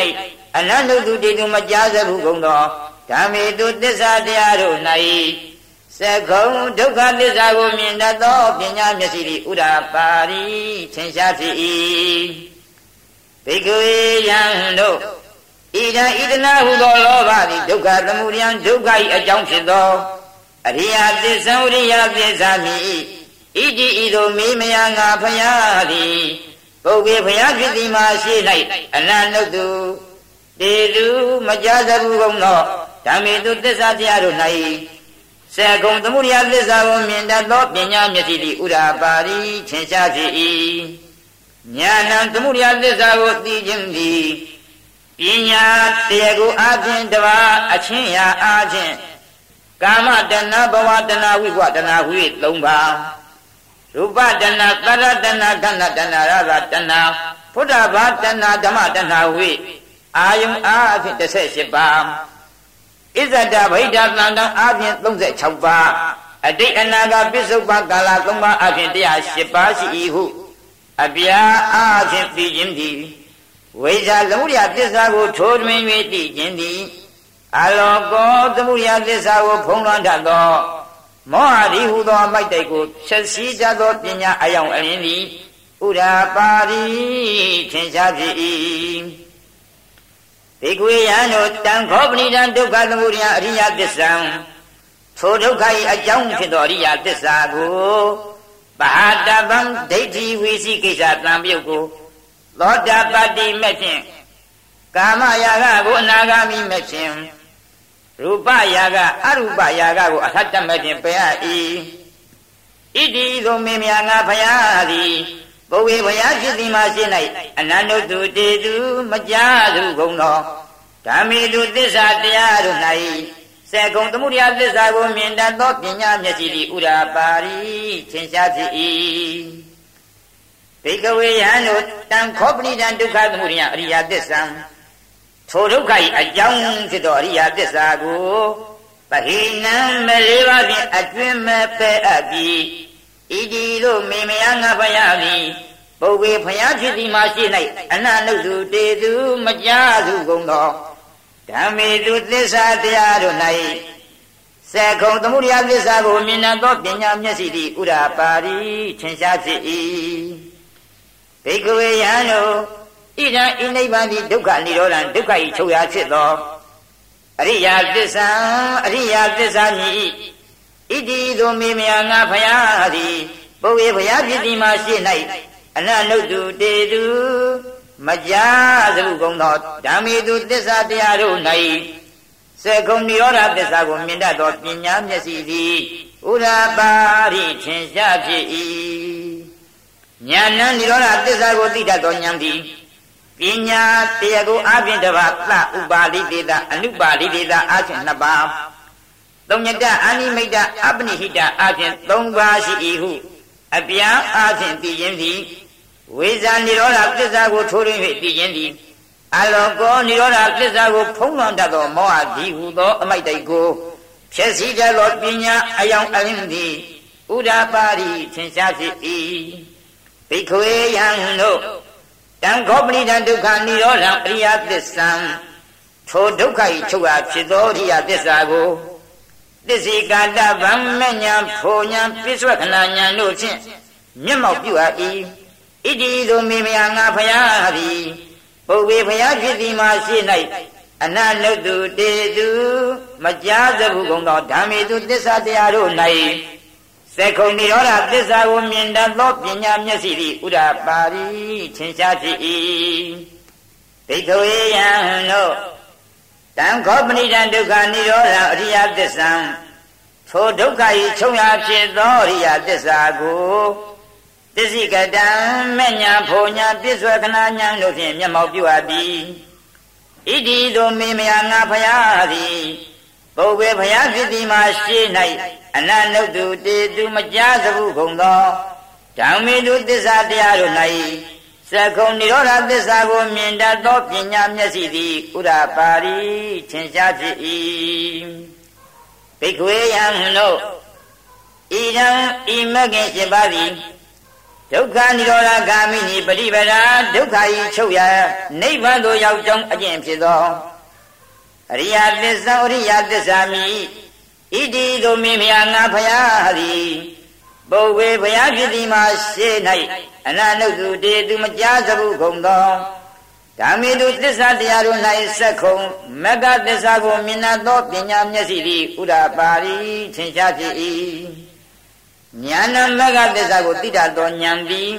အနန္တုတုတေတုမကြားစဘူးကုန်သောဓမ္မေတုသစ္စာတရားတို့၌သကုံဒုက္ခသစ္စာကိုမြင်တတ်သောပညာမျက်စိသည်ဥဒ္ဓပါရိထင်ရှားဖြစ်၏ဘိက္ခဝေယံတို့ဣဒံဣဒနာဟုသောလောဘသည်ဒုက္ခသမုဒယံဒုက္ခ၏အကြောင်းဖြစ်သောအရိယသစ္စာဝရိယသစ္စာမြည်ဣတိဤသို့မိမယငါဖယားသည် ပုဂ္ဂေဖယားဖြစ်သည်မှာရှိ၌အနန္တုတုတေတုမကြသဘူးကုန်သောဓမ္မေတုသစ္စာတရားတို့၌စေကုံသမုဒယသစ္စာကိုမြင်တတ်သောပညာမျက်စိသည်ဥဒ္ဓပါရိထင်ရှားဖြစ်၏ညာဏံသမုဒယသစ္စာကိုသိခြင်းသည်ပညာတရားကိုအပြင်တပါအချင်းရာအချင်းကာမတဏဘဝတဏဝိဘဝတဏဝိ၃ပါး ရူပတဏသရတဏခန္ဓာတဏရသတဏဖုဒ္ဓဘာတဏဓမ္မတဏဝိအာယုံအားအဖြစ်18ပါးဣဇဒဗိဒ္ဓသံတံအားဖြင့်36ပါးအတိတ်အနာဂတ်ပြစ္ဆုတ်ပါကာလ3ပါးအဖြစ်108ပါးရှိ၏ဟုအပြာအားဖြင့်သိခြင်းသည်ဝိဇာသမုဒယသစ္စာကိုထိုးထွင်း၍သိခြင်းသည်အလောကောသမုဒယသစ္စာကိုဖုံးလွှမ်းတတ်သော မောဟရိဟုသောအမိုက်တိုက်ကိုဖြည့်ဆည်းကြသောပညာအယောင်အလင်းသည်ဥဒာပါရိထင်ရှားဖြစ်၏ဒေကွေယံတို့တံခောပဏိတံဒုက္ခသမုဒယအရိယသစ္စာထိုဒုက္ခ၏အကြောင်းဖြစ်သောအရိယသစ္စာကိုပါတဗံဒိဋ္ဌိဝိသိကိစ္စတံပြုတ်ကိုသောတာပတ္တိမဲ့ဖြင့်ကာမရာဂကိုအနာဂါမိမဲ့ဖြင့် ရူပရာဂအရူပရာဂကိုအထတ္တမဲ့ဖြင့်ပယ်ရ၏ဣဣတိသို့မင်းများငါဖယားသည်ဘုဝေဘုရားဖြစ်သည်မှာရှင်း၌အနန္တုတုတေတုမကြသူကုန်သောဓမ္မေတုသစ္စာတရားတို့၌စေကုံသမှုတရားသစ္စာကိုမြင်တတ်သောပညာမျက်စိသည်ဥရာပါရိသင်ရှားဖြစ်၏ဘိကဝေယံတို့တံခောပဏိတံဒုက္ခသမှုရိယအရိယသစ္စာ ထိုဒုက္ခ၏အကြောင်းဖြစ်သောအရိယသစ္စာကိုပဟိနံမလေးပါးဖြင့်အတွင်မဲ့ပဲအပ်ပြီးဣတိတို့မေမယငါဖယားသည်ပုဂ္ဂေဖယားဖြစ်သည်မှာရှိ၌အနနုတုတေသူမကြသူကုန်သောဓမ္မေတုသစ္စာတရားတို့၌စေခုံသမှုတရားသစ္စာကိုမြင်သောပညာမျက်စိသည်ဥရာပါရိထင်ရှားဖြစ်၏ဘိကဝေယံတို့ ဣဒံဣနိဗ္ဗာန်သည်ဒုက္ခនិရောဓံဒုက္ခ၏ချုပ်ရာဖြစ်သောအရိယာသစ္စာအရိယာသစ္စာမြည်ဣတိသို့မေမယငါဖယားသည်ပုဝေဖယားဖြစ်သည်မှာရှိ၌အနနုတုတေတုမကြာသဟုကုံသောဓမ္မေတုသစ္စာတရားတို့၌စေကုံနိရောဓသစ္စာကိုမြင်တတ်သောပညာမျက်စိသည်ဥရာပါရိထင်ရှားဖြစ်၏ဉာဏ်နိရောဓသစ္စာကိုသိတတ်သောဉာဏ်သည် ပညာတရားကိုအပြင်တပါသဥပါလိတေတအနုပါလိတေတအချင်းနှစ်ပါးသုံးညတအာနိမိတ်အပနိဟိတအချင်းသုံးပါးရှိ၏ဟုအပြန်အချင်းသိခြင်းသည်ဝိဇာនិရောဓသစ္စာကိုထိုးရင်း၍သိခြင်းသည်အလောကောនិရောဓသစ္စာကိုဖုံးလွှမ်းတတ်သောမောဟဒီဟုသောအမိုက်တိုက်ကိုဖြစ်စည်းတတ်သောပညာအယောင်အလင်းသည်ဥဒ္ဓပါရိသင်ရှားဖြစ်၏ဘိခွေယံတို့ တံခောပရိဒံဒုက္ခនិရောဓံအရိယသစ္စာထိုဒုက္ခ၏ချုပ်အားဖြစ်သောအရိယသစ္စာကိုသစ္စေကာတဗမ္မညာဖိုညာပိစ္ဆွခဏညာတို့ဖြင့်မျက်မှောက်ပြုအပ်၏ဣတိသို့မေမယငါဖယားသည်ပုဗ္ဗေဖယားဖြစ်သည်မှာရှိ၌အနနုတုတေတုမကြားသဘူးကုန်သောဓမ္မေတုသစ္စာတရားတို့၌ စေခုံနိရောဓသစ္စာကိုမြင်တတ်သောပညာမျက်စိသည်ဥဒ္ဓပါရိထင်ရှားဖြစ်၏ဒိဋ္ဌဝေယံတို့တံခောပဏိတံဒုက္ခនិရောဓအရိယသစ္စာထိုဒုက္ခ၏ချုပ်ရာဖြစ်သောအရိယသစ္စာကိုတစ္ဆိကတံမညာဖောညာပြစ္ဆွေခဏညာတို့ဖြင့်မျက်မှောက်ပြုအပ်ပြီးဣတိတို့မေမယငါဖယားသည် ပုဗ္ဗေဖယားဖြစ်သည်မှာရှေး၌အနနုတုတေတုမကြားစဘူးကုန်သောဓမ္မေတုသစ္စာတရားတို့၌သကုံនិရောဓသစ္စာကိုမြင်တတ်သောပညာမျက်စိသည်ဥရပါရိထင်ရှားဖြစ်၏ဘိက္ခွေယံတို့ဣဒံဤမဂ္ဂင်7ပါးသည်ဒုက္ခនិရောဓဂာမိနိပရိပဒာဒုက္ခဤချုပ်ရနိဗ္ဗာန်သို့ရောက်ကြောင်းအကျင့်ဖြစ်သော အရိယသစ္စာအရိယသစ္စာမိဣတိသို့မိဖျားငါဖျားသည်ပုဗ္ဗေဘုရားဖြစ်သည်မှာရှေ့၌အနနုတုတေသူမကြားစဘူးကုန်သောဓမ္မေတုသစ္စာတရားတို့၌ဆက်ခုံမဂ္ဂသစ္စာကိုမြင်သောပညာမျက်စိသည်ဥဒ္ဓပါရိထင်ရှားဖြစ်၏ဉာဏမဂ္ဂသစ္စာကိုသိတတ်သောဉာဏ်သည်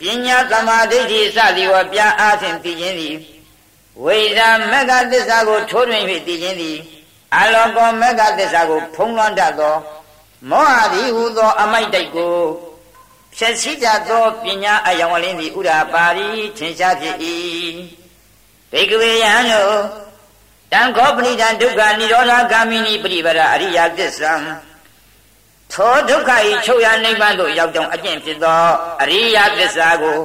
ပညာသမာဓိဋ္ဌိစသည်ဝပြအားဖြင့်သိခြင်းသည် ဝိဇာမဂ္ဂသစ္စာကိုထိုးထွင်း၍သိခြင်းသည်အလောကောမဂ္ဂသစ္စာကို ဖုံးလွှမ်းတတ်သောမောဟသည်ဟူသော အမိုက်တိုက်ကိုဖြည့်စည်းတတ်သောပညာအယောင်အလင်းသည်ဥဒ္ဓပါရိထင်ရှားဖြစ်၏ဘေကဝေယံတို့တံခောပဏိတံဒုက္ခនិရောဓဂာမိနိပရိပဒအရိယသစ္စာသောဒုက္ခဤချုပ်ရနိဗ္ဗာန်သို့ရောက်ကြောင်းအကျင့်ဖြစ်သောအရိယသစ္စာကို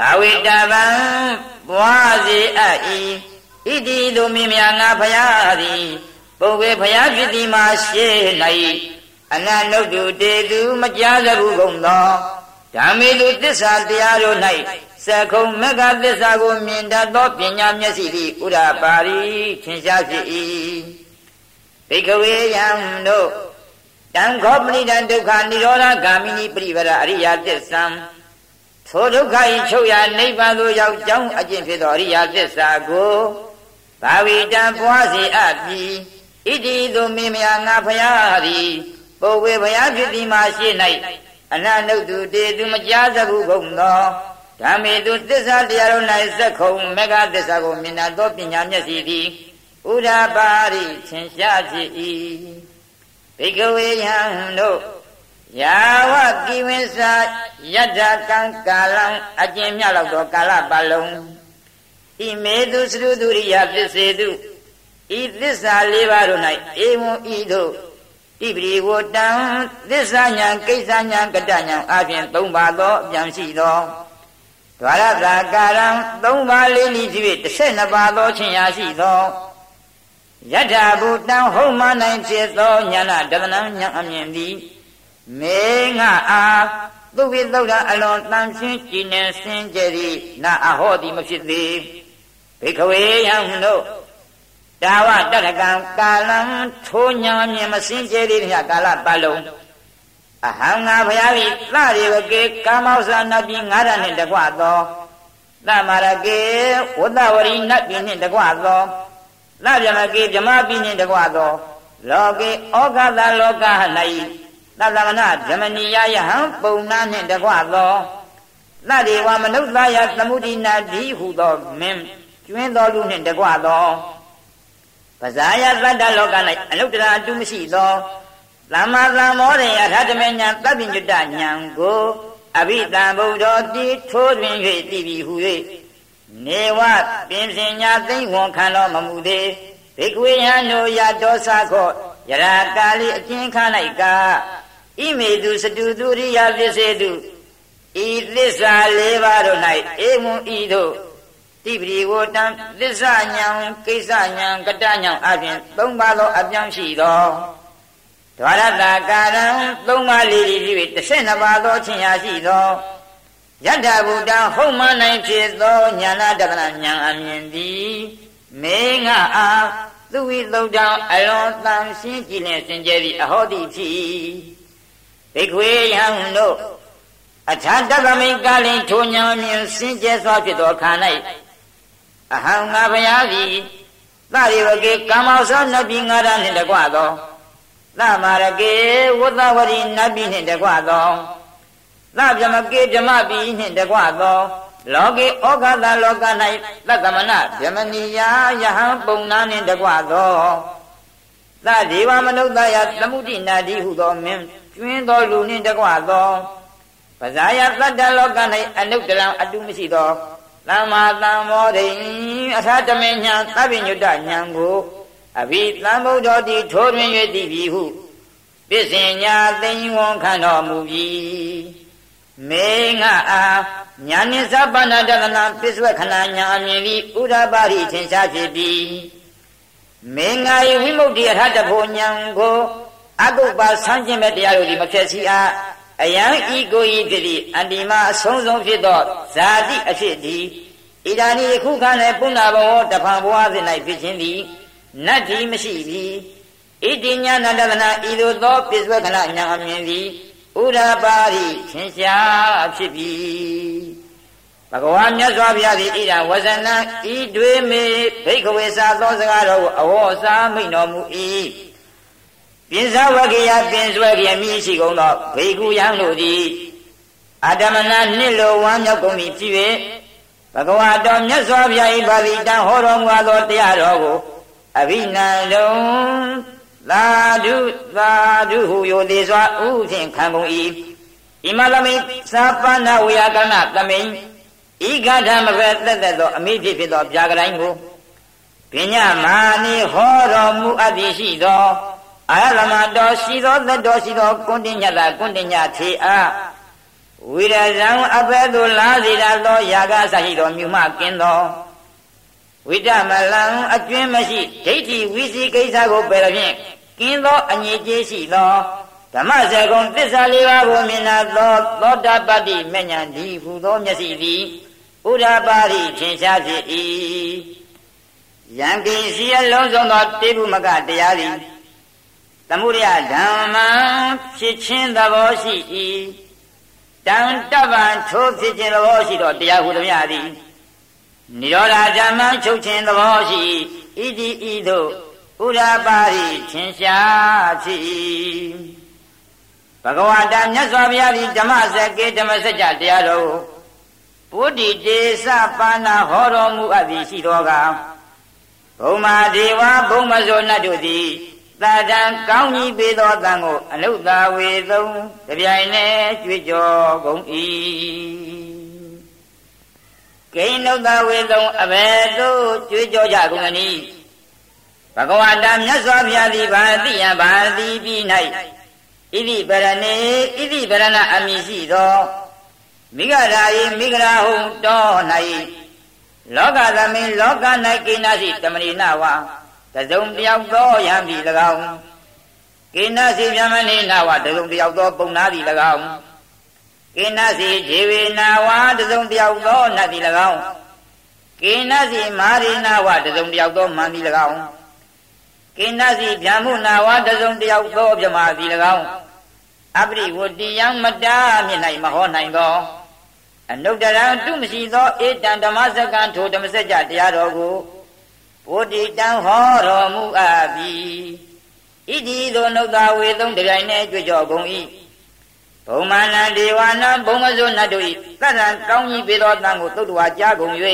ဘာဝိတဗံပွားစေအပ်၏ဣတိသို့မိမြငါဖယားသည်ပုဂ္ဂေဖယားဖြစ်သည်မှာရှေ့၌အနနုတုတေသူမကြားသဘူးကုန်သောဓမ္မေတုသစ္စာတရားတို့၌သကုံမဂ္ဂသစ္စာကိုမြင်တတ်သောပညာမျက်စိသည်ဥဒ္ဓပါရိထင်ရှားဖြစ်၏ဘိကဝေယံတို့တံခောပဏိတံဒုက္ခនិရောဓဂာမိနိပရိပဒအရိယသစ္စာ ထိုဒုက္ခဤချုပ်ရာနိဗ္ဗာန်သို့ရောက်ကြောင်းအကျင့်ဖြစ်သောအရိယသစ္စာကိုဘာဝိတံပွားစီအပ်ပြီးဣတိသို့မိမယငါဖယားသည်ပုဝေဘုရားဖြစ်သည်မှာရှိ၌အနနုတုတေသူမကြားစဘူးကုန်သောဓမ္မေတုသစ္စာတရားတို့၌စက်ခုံမေဃသစ္စာကိုမြင်သောပညာမျက်စိသည်ဥဒ္ဓပါရိသင်ရှားဖြစ်၏ဘိကဝေယံတို့ ယာဝကိဝိသယတ္ထကံကာလံအကျဉ်မြလောက်သောကာလပတ်လုံးဣမေတုသရုတုရိယပစ္စေတုဤသစ္စာလေးပါးတို့၌ဧဝံဤသို့ဣပရိဝတံသစ္စာညာကိစ္စညာကတညာအပြင်၃ပါးသောအပြန်ရှိသောဒွါရတာကာရံ၃ပါးလေးဤဖြစ်၍၁၂ပါးသောခြင်းရာရှိသောယတ္ထဘူတံဟုတ်မှနိုင်ဖြစ်သောညာနာတဒနာညာအမြင်သည် မေငါအားသူဝိသုဒ္ဓအလွန်တန်ရှင်းကြည်နေစင်ကြသည်နာအဟောသည်မဖြစ်သေးဘိခဝေယံတို့တာဝတတကံကာလံထိုးညာမြင်မစင်ကြသည်မြကာလပတ်လုံးအဟံငါဘုရား၏သရေဝကေကာမောဇာနတ်ပြည်ငါးရနှင့်တကွသောသမရကေဝတ္တဝရီနတ်ပြည်နှင့်တကွသောလဗျမကေဗြမပြည်နှင့်တကွသော လောကေဩဃသလောက၌ သတ္တမနဓမ္မနိယယဟံပုံနာနှင့်တကွသောသတ္တေဝမနုဿာယသမုဒိနာဒီဟုသောမင်းကျွင်းတော်လူနှင့်တကွသောပဇာယသတ္တလောက၌အလုတ္တရာအတုမရှိသောသမ္မာသမ္မောရိယရတမေညာတပ္ပိညုတဉာဏ်ကိုအဘိဓမ္ဗုဒ္ဓတိထိုးတွင်၍တည်ပြီဟု၍နေဝပင်စင်ညာသိမ့်ဝန်ခံတော်မမူသေးဘိကွေယံတို့ရတောသခောယရာကာလိအကျဉ်းခ၌ကာ ဣမေတုစတုသူရိယပစ္စေတုဤသစ္စာ၄ပါးတို့၌ဧဝံဤသို့တိပရိဝတံသစ္စာညာကိစ္စညာကတညာအပြင်၃ပါးသောအပြောင်းရှိသောဒွါရတကာရံ၃ပါးလေးပြီး၍12ပါးသောခြင်းရာရှိသောယတ္ထဗုဒ္ဓဟုတ်မှနိုင်ဖြစ်သောညာနာတက္ကနာညာအမြင်သည်မေငါအားသူဝိသုဒ္ဓအလွန်တန်ရှင်းကြည်လင်စင်ကြယ်သည့်အဟောတိဖြစ် ဘိခွေယံတို့အခြားတက္ကမိန်ကာလင်ထိုညာမြင်စင်ကြဲစွာဖြစ်သောခါ၌အဟံငါဘုရားသည်သရိဝကေကာမောသောနတ်ပြည်ငါးရနှင့်တကွသောသမာရကေဝသဝရီနတ်ပြည်နှင့်တကွသောသဗြမကေဗြမပြည်နှင့်တကွသော လောကေဩဃသလောက၌သတ္တမနဗြမဏီယာယဟံပုံနာနှင့်တကွသောသဒေဝမနုဿယသမုဒိနာတိဟုသောမင်း ကျွင်းသောလူနှင့်တကွသောပဇာယသတ္တလောက၌အနုတ္တရံအတုမရှိသောသမ္မာသမ္မောရိအထာတမေညာသဗ္ဗညုတညာကိုအဘိသံဗုဒ္ဓတိထိုးတွင်၍တည်ပြီဟုပစ္စင်ညာသိဉ္ဝံခံတော်မူပြီမေငါအားညာနိသဗ္ဗနာတကနာပစ္စဝခဏညာအမြင်ပြီးဥဒ္ဓပါရိထင်ရှားဖြစ်ပြီမေငါ၏ဝိမု ക്തി အထတဖို့ညာကို အကုပ္ပဆန်းခြင်းမဲ့တရားတို့ဒီမဖြစ်စီအားအယံဤကိုဤဖြစ်သည့်အန္တိမအဆုံးဆုံးဖြစ်သောဇာတိအဖြစ်သည်ဣဒာနိခုခ၌ပုဏ္ဏဘဝတဖန်ဘဝစဉ်၌ဖြစ်ခြင်းသည်နတ်တိမရှိပြီဣတိညာနတနာဤသို့သောပစ္စဝကနာညာအမြင်သည်ဥရပါရိသင်ရှားဖြစ်ပြီဘဂဝါမြတ်စွာဘုရားသည်ဣဒံဝဇနံဤတွေမေဘိက္ခဝေသာသောစကားတော်ကိုအဝေါ်စားမိန်တော်မူ၏ ပိဇဝကေယပင်စွဲကေမြည်ရှိကုန်သောဘေကုယံတို့သည်အတ္တမနာနှစ်လိုဝမ်းမြောက်ကုန်ပြီဖြစ်၍ဘဂဝါတော်မြတ်စွာဘုရား၏ပါဠိတံဟောတော်မူသောတရားတော်ကိုအဘိနန္ဒုံသာဓုသာဓုဟုယောသေးစွာဥဖြင့်ခံကုန်၏ဣမလမိသာပဏဝေယကဏသမိန်ဤဂဋ္ဌမပဲသက်သက်သောအမိဖြစ်ဖြစ်သောဗျာကတိုင်းကိုပညာမာနိဟောတော်မူအပ်သည်ရှိသော အာရမတော်ရှိသောသက်တော်ရှိသောကွန်တင်ညတာကွန်တင်ညထေအားဝိရဇံအဘဲသို့လားစီရသောယာကဆရှိသောမြူမကင်းသောဝိတမလံအကျွင်းမရှိဒိဋ္ဌိဝိစီကိစ္စကိုပယ်ဖြင့်ကင်းသောအငြိကျေးရှိသောဓမ္မစကုံသစ္စာလေးပါးကိုမြင်နာသောသောတာပတ္တိမဉ္ဇဉ်ဒီဟူသောမျက်စိသည်ဥဒ္ဓပါရိထင်ရှားဖြစ်၏ယံကိစီအလုံးစုံသောတေဘုမကတရားသည် သမုဒယဓမ္မံဖြစ်ခြင်းသဘောရှိ၏တံတပ္ပံထိုးဖြစ်ခြင်းသဘောရှိသောတရားဟုသမျှသည်နိရောဓဓမ္မံချုပ်ခြင်းသဘောရှိဣတိဤသို့ဥရပါရိထင်ရှားဖြစ်၏ဘဂဝတာမြတ်စွာဘုရားသည်ဓမ္မစကေဓမ္မစကြာတရားတော်ပုဒ္ဓိတေသပါဏဟောတော်မူအပ်သည်ရှိသောကဘုံမာဒေဝဘုံမဇောနတ်တို့သည် သာတံကောင်းကြီးပေးသောတန်ကိုအနုသာဝေသုံးကြပြိုင်နဲ့ကြွေကြော်ကုန်၏ဂိနုသာဝေသုံးအဘယ်သို့ကြွေကြော်ကြကုန်သနည်းဘဂဝတာမြတ်စွာဘုရားသည်ဗာတိယဗာတိပြီး၌ဣတိပရဏေဣတိပရဏအမိရှိသောမိဂရာယိမိဂရာဟုတော၌လောကသမင်းလောက၌ကိနာစီတမရိနဝါ တစုံတယောက်သောယံပြီ၎င်းကိနာစီဗျမဏိနာဝတစုံတယောက်သောပုံနာသည်၎င်းကိနာစီခြေဝေနာဝတစုံတယောက်သောနတ်သည်၎င်းကိနာစီမာရိနာဝတစုံတယောက်သောမန်သည်၎င်းကိနာစီဗျာမှုနာဝတစုံတယောက်သောဗြမာသည်၎င်းအပရိဝတိယံမတာမြင့်၌မဟောနိုင်သောအနုတ္တရံတုမရှိသောဧတံဓမ္မစကံထိုဓမ္မစကြာတရားတော်ကို ဘုဒ္ဓတံဟောတော်မူအပ်ပြီဣတိသောနုဿဝေသုံးတရားနဲ့ကြွကြော်ကုန်၏ဘုံမာနဒေဝနာဘုံမဇုနတ်တို့၏သတ္တံကောင်းကြီးပေသောတန်ကိုသုတ္တဝါကြားကုန်၍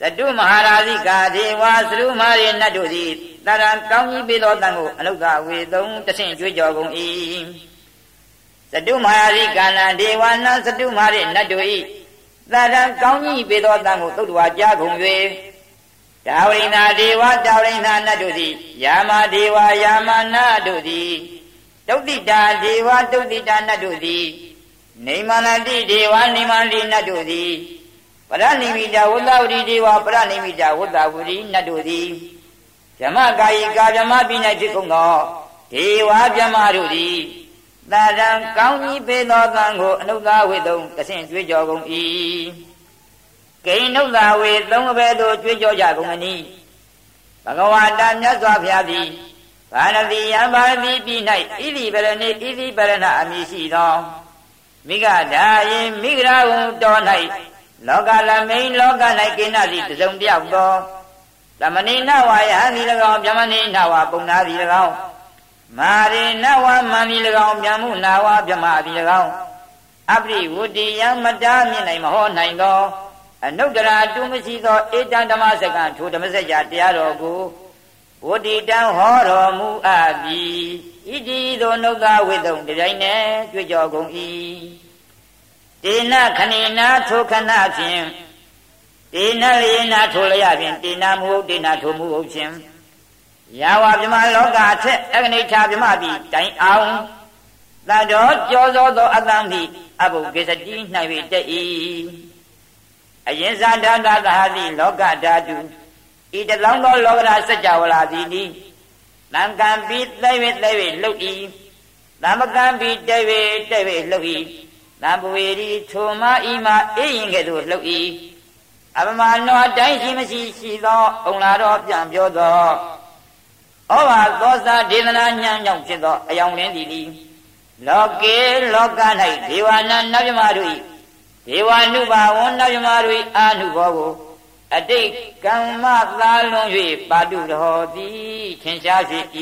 သတုမဟာရာဇိကာဒေဝသရုမာရေနတ်တို့သည်တရံကောင်းကြီးပေသောတန်ကိုအနုဿဝေသုံးတဆင့်ကြွကြော်ကုန်၏သတုမဟာရိကာနဒေဝနာသတုမာရေနတ်တို့၏တရံကောင်းကြီးပေသောတန်ကိုသုတ္တဝါကြားကုန်၍ တာဝရိနာဒေဝတာဝရိနာနတ်တို့သည်ယာမဒေဝယာမနာတို့သည်တုတ်တိတာဒေဝတုတ်တိတာနတ်တို့သည်နေမနတိဒေဝနေမတိနတ်တို့သည်ပရဏိမိတာဝတ္တဝတိဒေဝပရဏိမိတာဝတ္တဝတိနတ်တို့သည်ဓမ္မကာယကာဓမ္မပိ၌ဖြစ်ကုန်သောဒေဝဗျမတို့သည်သာရံကောင်းကြီးပေသောကံကိုအနုဿဝိတုံတဆင့်ကြွေးကြော်ကုန်၏ ဂိဏုသာဝေသုံးဘဲသို့ကြွေးကြောကြကုန်မည်ဘဂဝတာမြတ်စွာဘုရားသည်ဗာရတိယံဗာရတိပြည်၌ဣတိပရဏိဣတိပရဏအမည်ရှိသောမိဂဓာယင်မိဂရာဝံတော်၌လောကလမိန်လောက၌ကိဏစီတစုံတယောက်သောသမဏိနဝါယဟန်ဒီ၎င်းဗျမဏိနဝါပုံနာဒီ၎င်းမာရိနဝါမံဒီ၎င်းဗျမှုနာဝါဗျမဒီ၎င်းအပရိဝတ္တိယံမတားမြင့်နိုင်မဟောနိုင်သော အနုတ္တရာတုမရှိသောဧတံဓမ္မစကံထိုဓမ္မစကြာတရားတော်ကိုဝတ္တိတံဟောတော်မူအပ်ပြီဣတိသောနုဿဝိတုံတိုင်းနဲ့ကြွကြော်ကုန်၏တေနခဏိနာထိုခဏဖြင့်တေနလေနာထိုလျဖြင့်တေနမဟုတ်တေနထိုမှုဟုတ်ခြင်းယာဝဗြဟ္မာလောကအထက်အဂနိဋ္ဌဗြဟ္မာတိတိုင်အောင်တတော်ကြောသောသောအတံတိအဘုဂေစတိ၌၍တည် အရင်ဇာဓာတသဟာတိလောကဓာတုဤတလောင်းသောလောကဓာစัจ java လာသည်နိသံကံပိသိဝေသိဝေလှုပ်ဤသမကံပိတေဝေတေဝေလှုပ်ဤသံပဝေရီထိုမဤမှာအေးရင်ကဲ့သို့လှုပ်ဤအပမနောတိုင်းရှိမရှိရှိသောအုံလာတော်ပြန်ပြောသောဩဘာသောစာဒေသနာညံကြောင့်ဖြစ်သောအယောင်လင်းသည်လောကေလောက၌ဒေဝနာနတ်မြမတို့၏ ဒေဝနုဘာဝန္တယမတွေအာနုဘောကိုအတိတ်ကမ္မသာလွန်၍ပါတုတော်သည်ထင်ရှားဖြစ်၏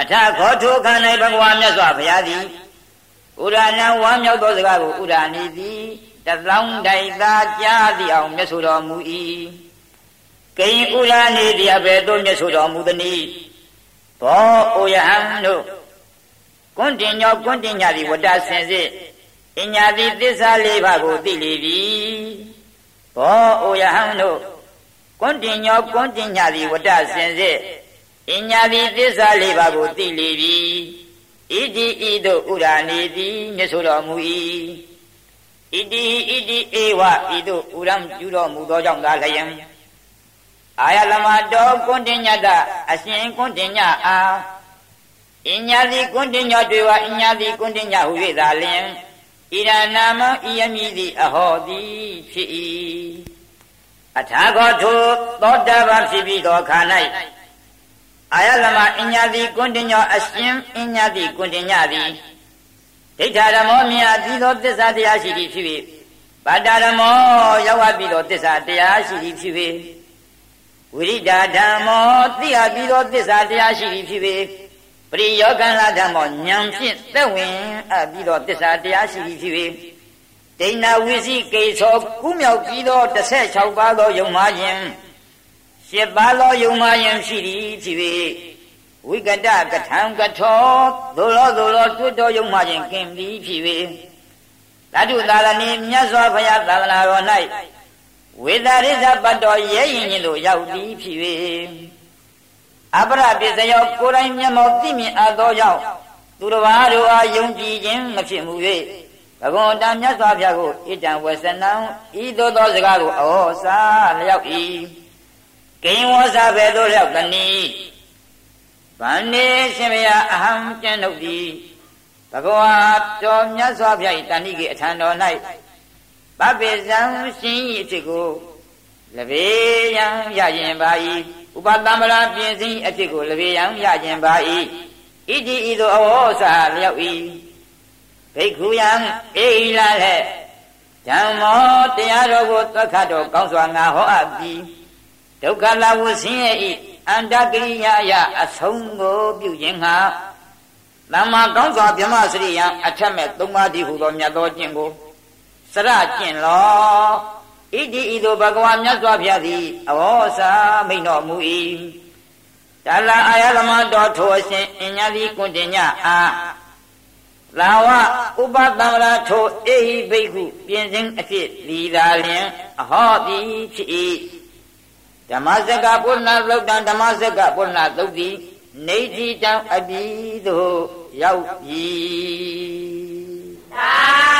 အထခောထိုခန္ဓာဘဂဝါမြတ်စွာဘုရားသည်ဥရဏဝမ်းမြောက်သောစကားကိုဥရဏီသည်တလောင်းတိုင်သာကြားသည်အောင်မြတ်ဆိုတော်မူ၏ကိဉ္ဥရဏီတရားပဲသို့မြတ်ဆိုတော်မူသည်။ဘောဩယဟံတို့ကွန်တင်ညောကွန်တင်ညာသည်ဝတ္တစင်စစ် အညာတိသစ္စာလေးပါးကိုသိလေပြီဘောအိုယဟံတို့ကွန်တင်ညောကွန်တင်ညာသည်ဝတ္တစင်စစ်အညာတိသစ္စာလေးပါးကိုသိလေပြီဣတိဤသို့ဥရာနေသည်မြတ်ဆိုတော်မူ၏ဣတိဣတိဧဝဤသို့ဥရံပြုတော်မူသောကြောင့်သာလျင်အာယလမတော်ကွန်တင်ညတအရှင်ကွန်တင်ညအာအညာတိကွန်တင်ညတွေဝအညာတိကွန်တင်ညဟု၍သာလျင် ဣရနာမဤယမိသည်အဟောသည်ဖြစ်၏အထာခောထုသောတပန်ဖြစ်ပြီးသောခါ၌အာယလမအညာတိကွန်တင်ညောအရှင်အညာတိကွန်တင်ညသည်ဒိဋ္ဌာရမောမြတ်ပြီးသောသစ္စာတရားရှိသည်ဖြစ်၍ဗတ္တရမောရောက်ပြီးသောသစ္စာတရားရှိသည်ဖြစ်၍ဝိရိဒာဓမ္မောသိအပ်ပြီးသောသစ္စာတရားရှိသည်ဖြစ်၍ ပရိယောကံလာဓမ္မောဉာဏ်ဖြင့်သက်ဝင်အပ်ပြီးတော့တစ္ဆာတရားရှိပြီဖြစ်၍ဒိဏဝိစီကေသောကုမြောက်ပြီးသော16ပါးသောယုံမာခြင်းရှရှစ်ပါးသောယုံမှယံရှိသည်ဖြစ်၍ဝိကတကထံကထောသို့လောသို့လောတွတ်တော်ယုံမှခြင်းကင်သည်ဖြစ်၍ဓာတုသာရဏီမြတ်စွာဘုရားသာသနာတော်၌ဝေဒရိသပတ်တော်ရဲရင်ခြင်းတို့ရောက်သည်ဖြစ်၍ အပရပစ္စယောကိုယ်တိုင်မျက်မှောက်သိမြင်အပ်သောကြောင့်သူတစ်ပါးတို့အားယုံကြည်ခြင်းမဖြစ်မှု၍ဘဂဝန္တမြတ်စွာဘုရားကိုဣတံဝေစနံဤသို့သောစကားကိုဩစာလျောက်၏ကိဉ္ဝစာပဲသို့လျောက်တနည်းဗန္နေရှင်ဘုရားအဟံကျင့်တို့သည်ဘဂဝါတော်မြတ်စွာဘုရား၏တဏိကေအထံတော်၌ပပိဇံရှင်၏အဖြစ်ကိုလဘေယံရရင်ပါ၏ ဥပတမ္ပရာပြင်စည်းအဖြစ်ကိုလဘေယံရခြင်းပါ၏ဣတိဤသို့အဝေါစာလျောက်၏ဘိက္ခုယံအေဟိလာဟဲ့ဓမ္မောတရားတော်ကိုသက္ခတော်ကောင်းစွာငါဟောအပ်ပြီးဒုက္ခလာဝဆင်းရဲ့ဤအန္တကိရိယာယအဆုံးကိုပြုခြင်းဟာသမ္မာကောင်းစွာဗြဟ္မစရိယံအထက်မဲ့သုံးပါးတည်းဟူသောမြတ်သောကျင့်ကိုစရကျင့်လော ဣတိဤသို့ဘဂဝါမြတ်စွာဘုရားသည်အဝေါစာမိန်တော်မူ၏ဒါလအာယသမတော်ထိုအရှင်အညာတိကွန်တင်ညအာလာဝဥပတံဝရထိုအေဟိဘိက္ခုပြင်စင်အဖြစ်လီသာလျင်အဟောတိဖြစ်၏ဓမ္မစကပုဏ္ဏသုတ်တံဓမ္မစကပုဏ္ဏသုတ်တိနေတိတံအပိသို့ရောက်ပြီသာ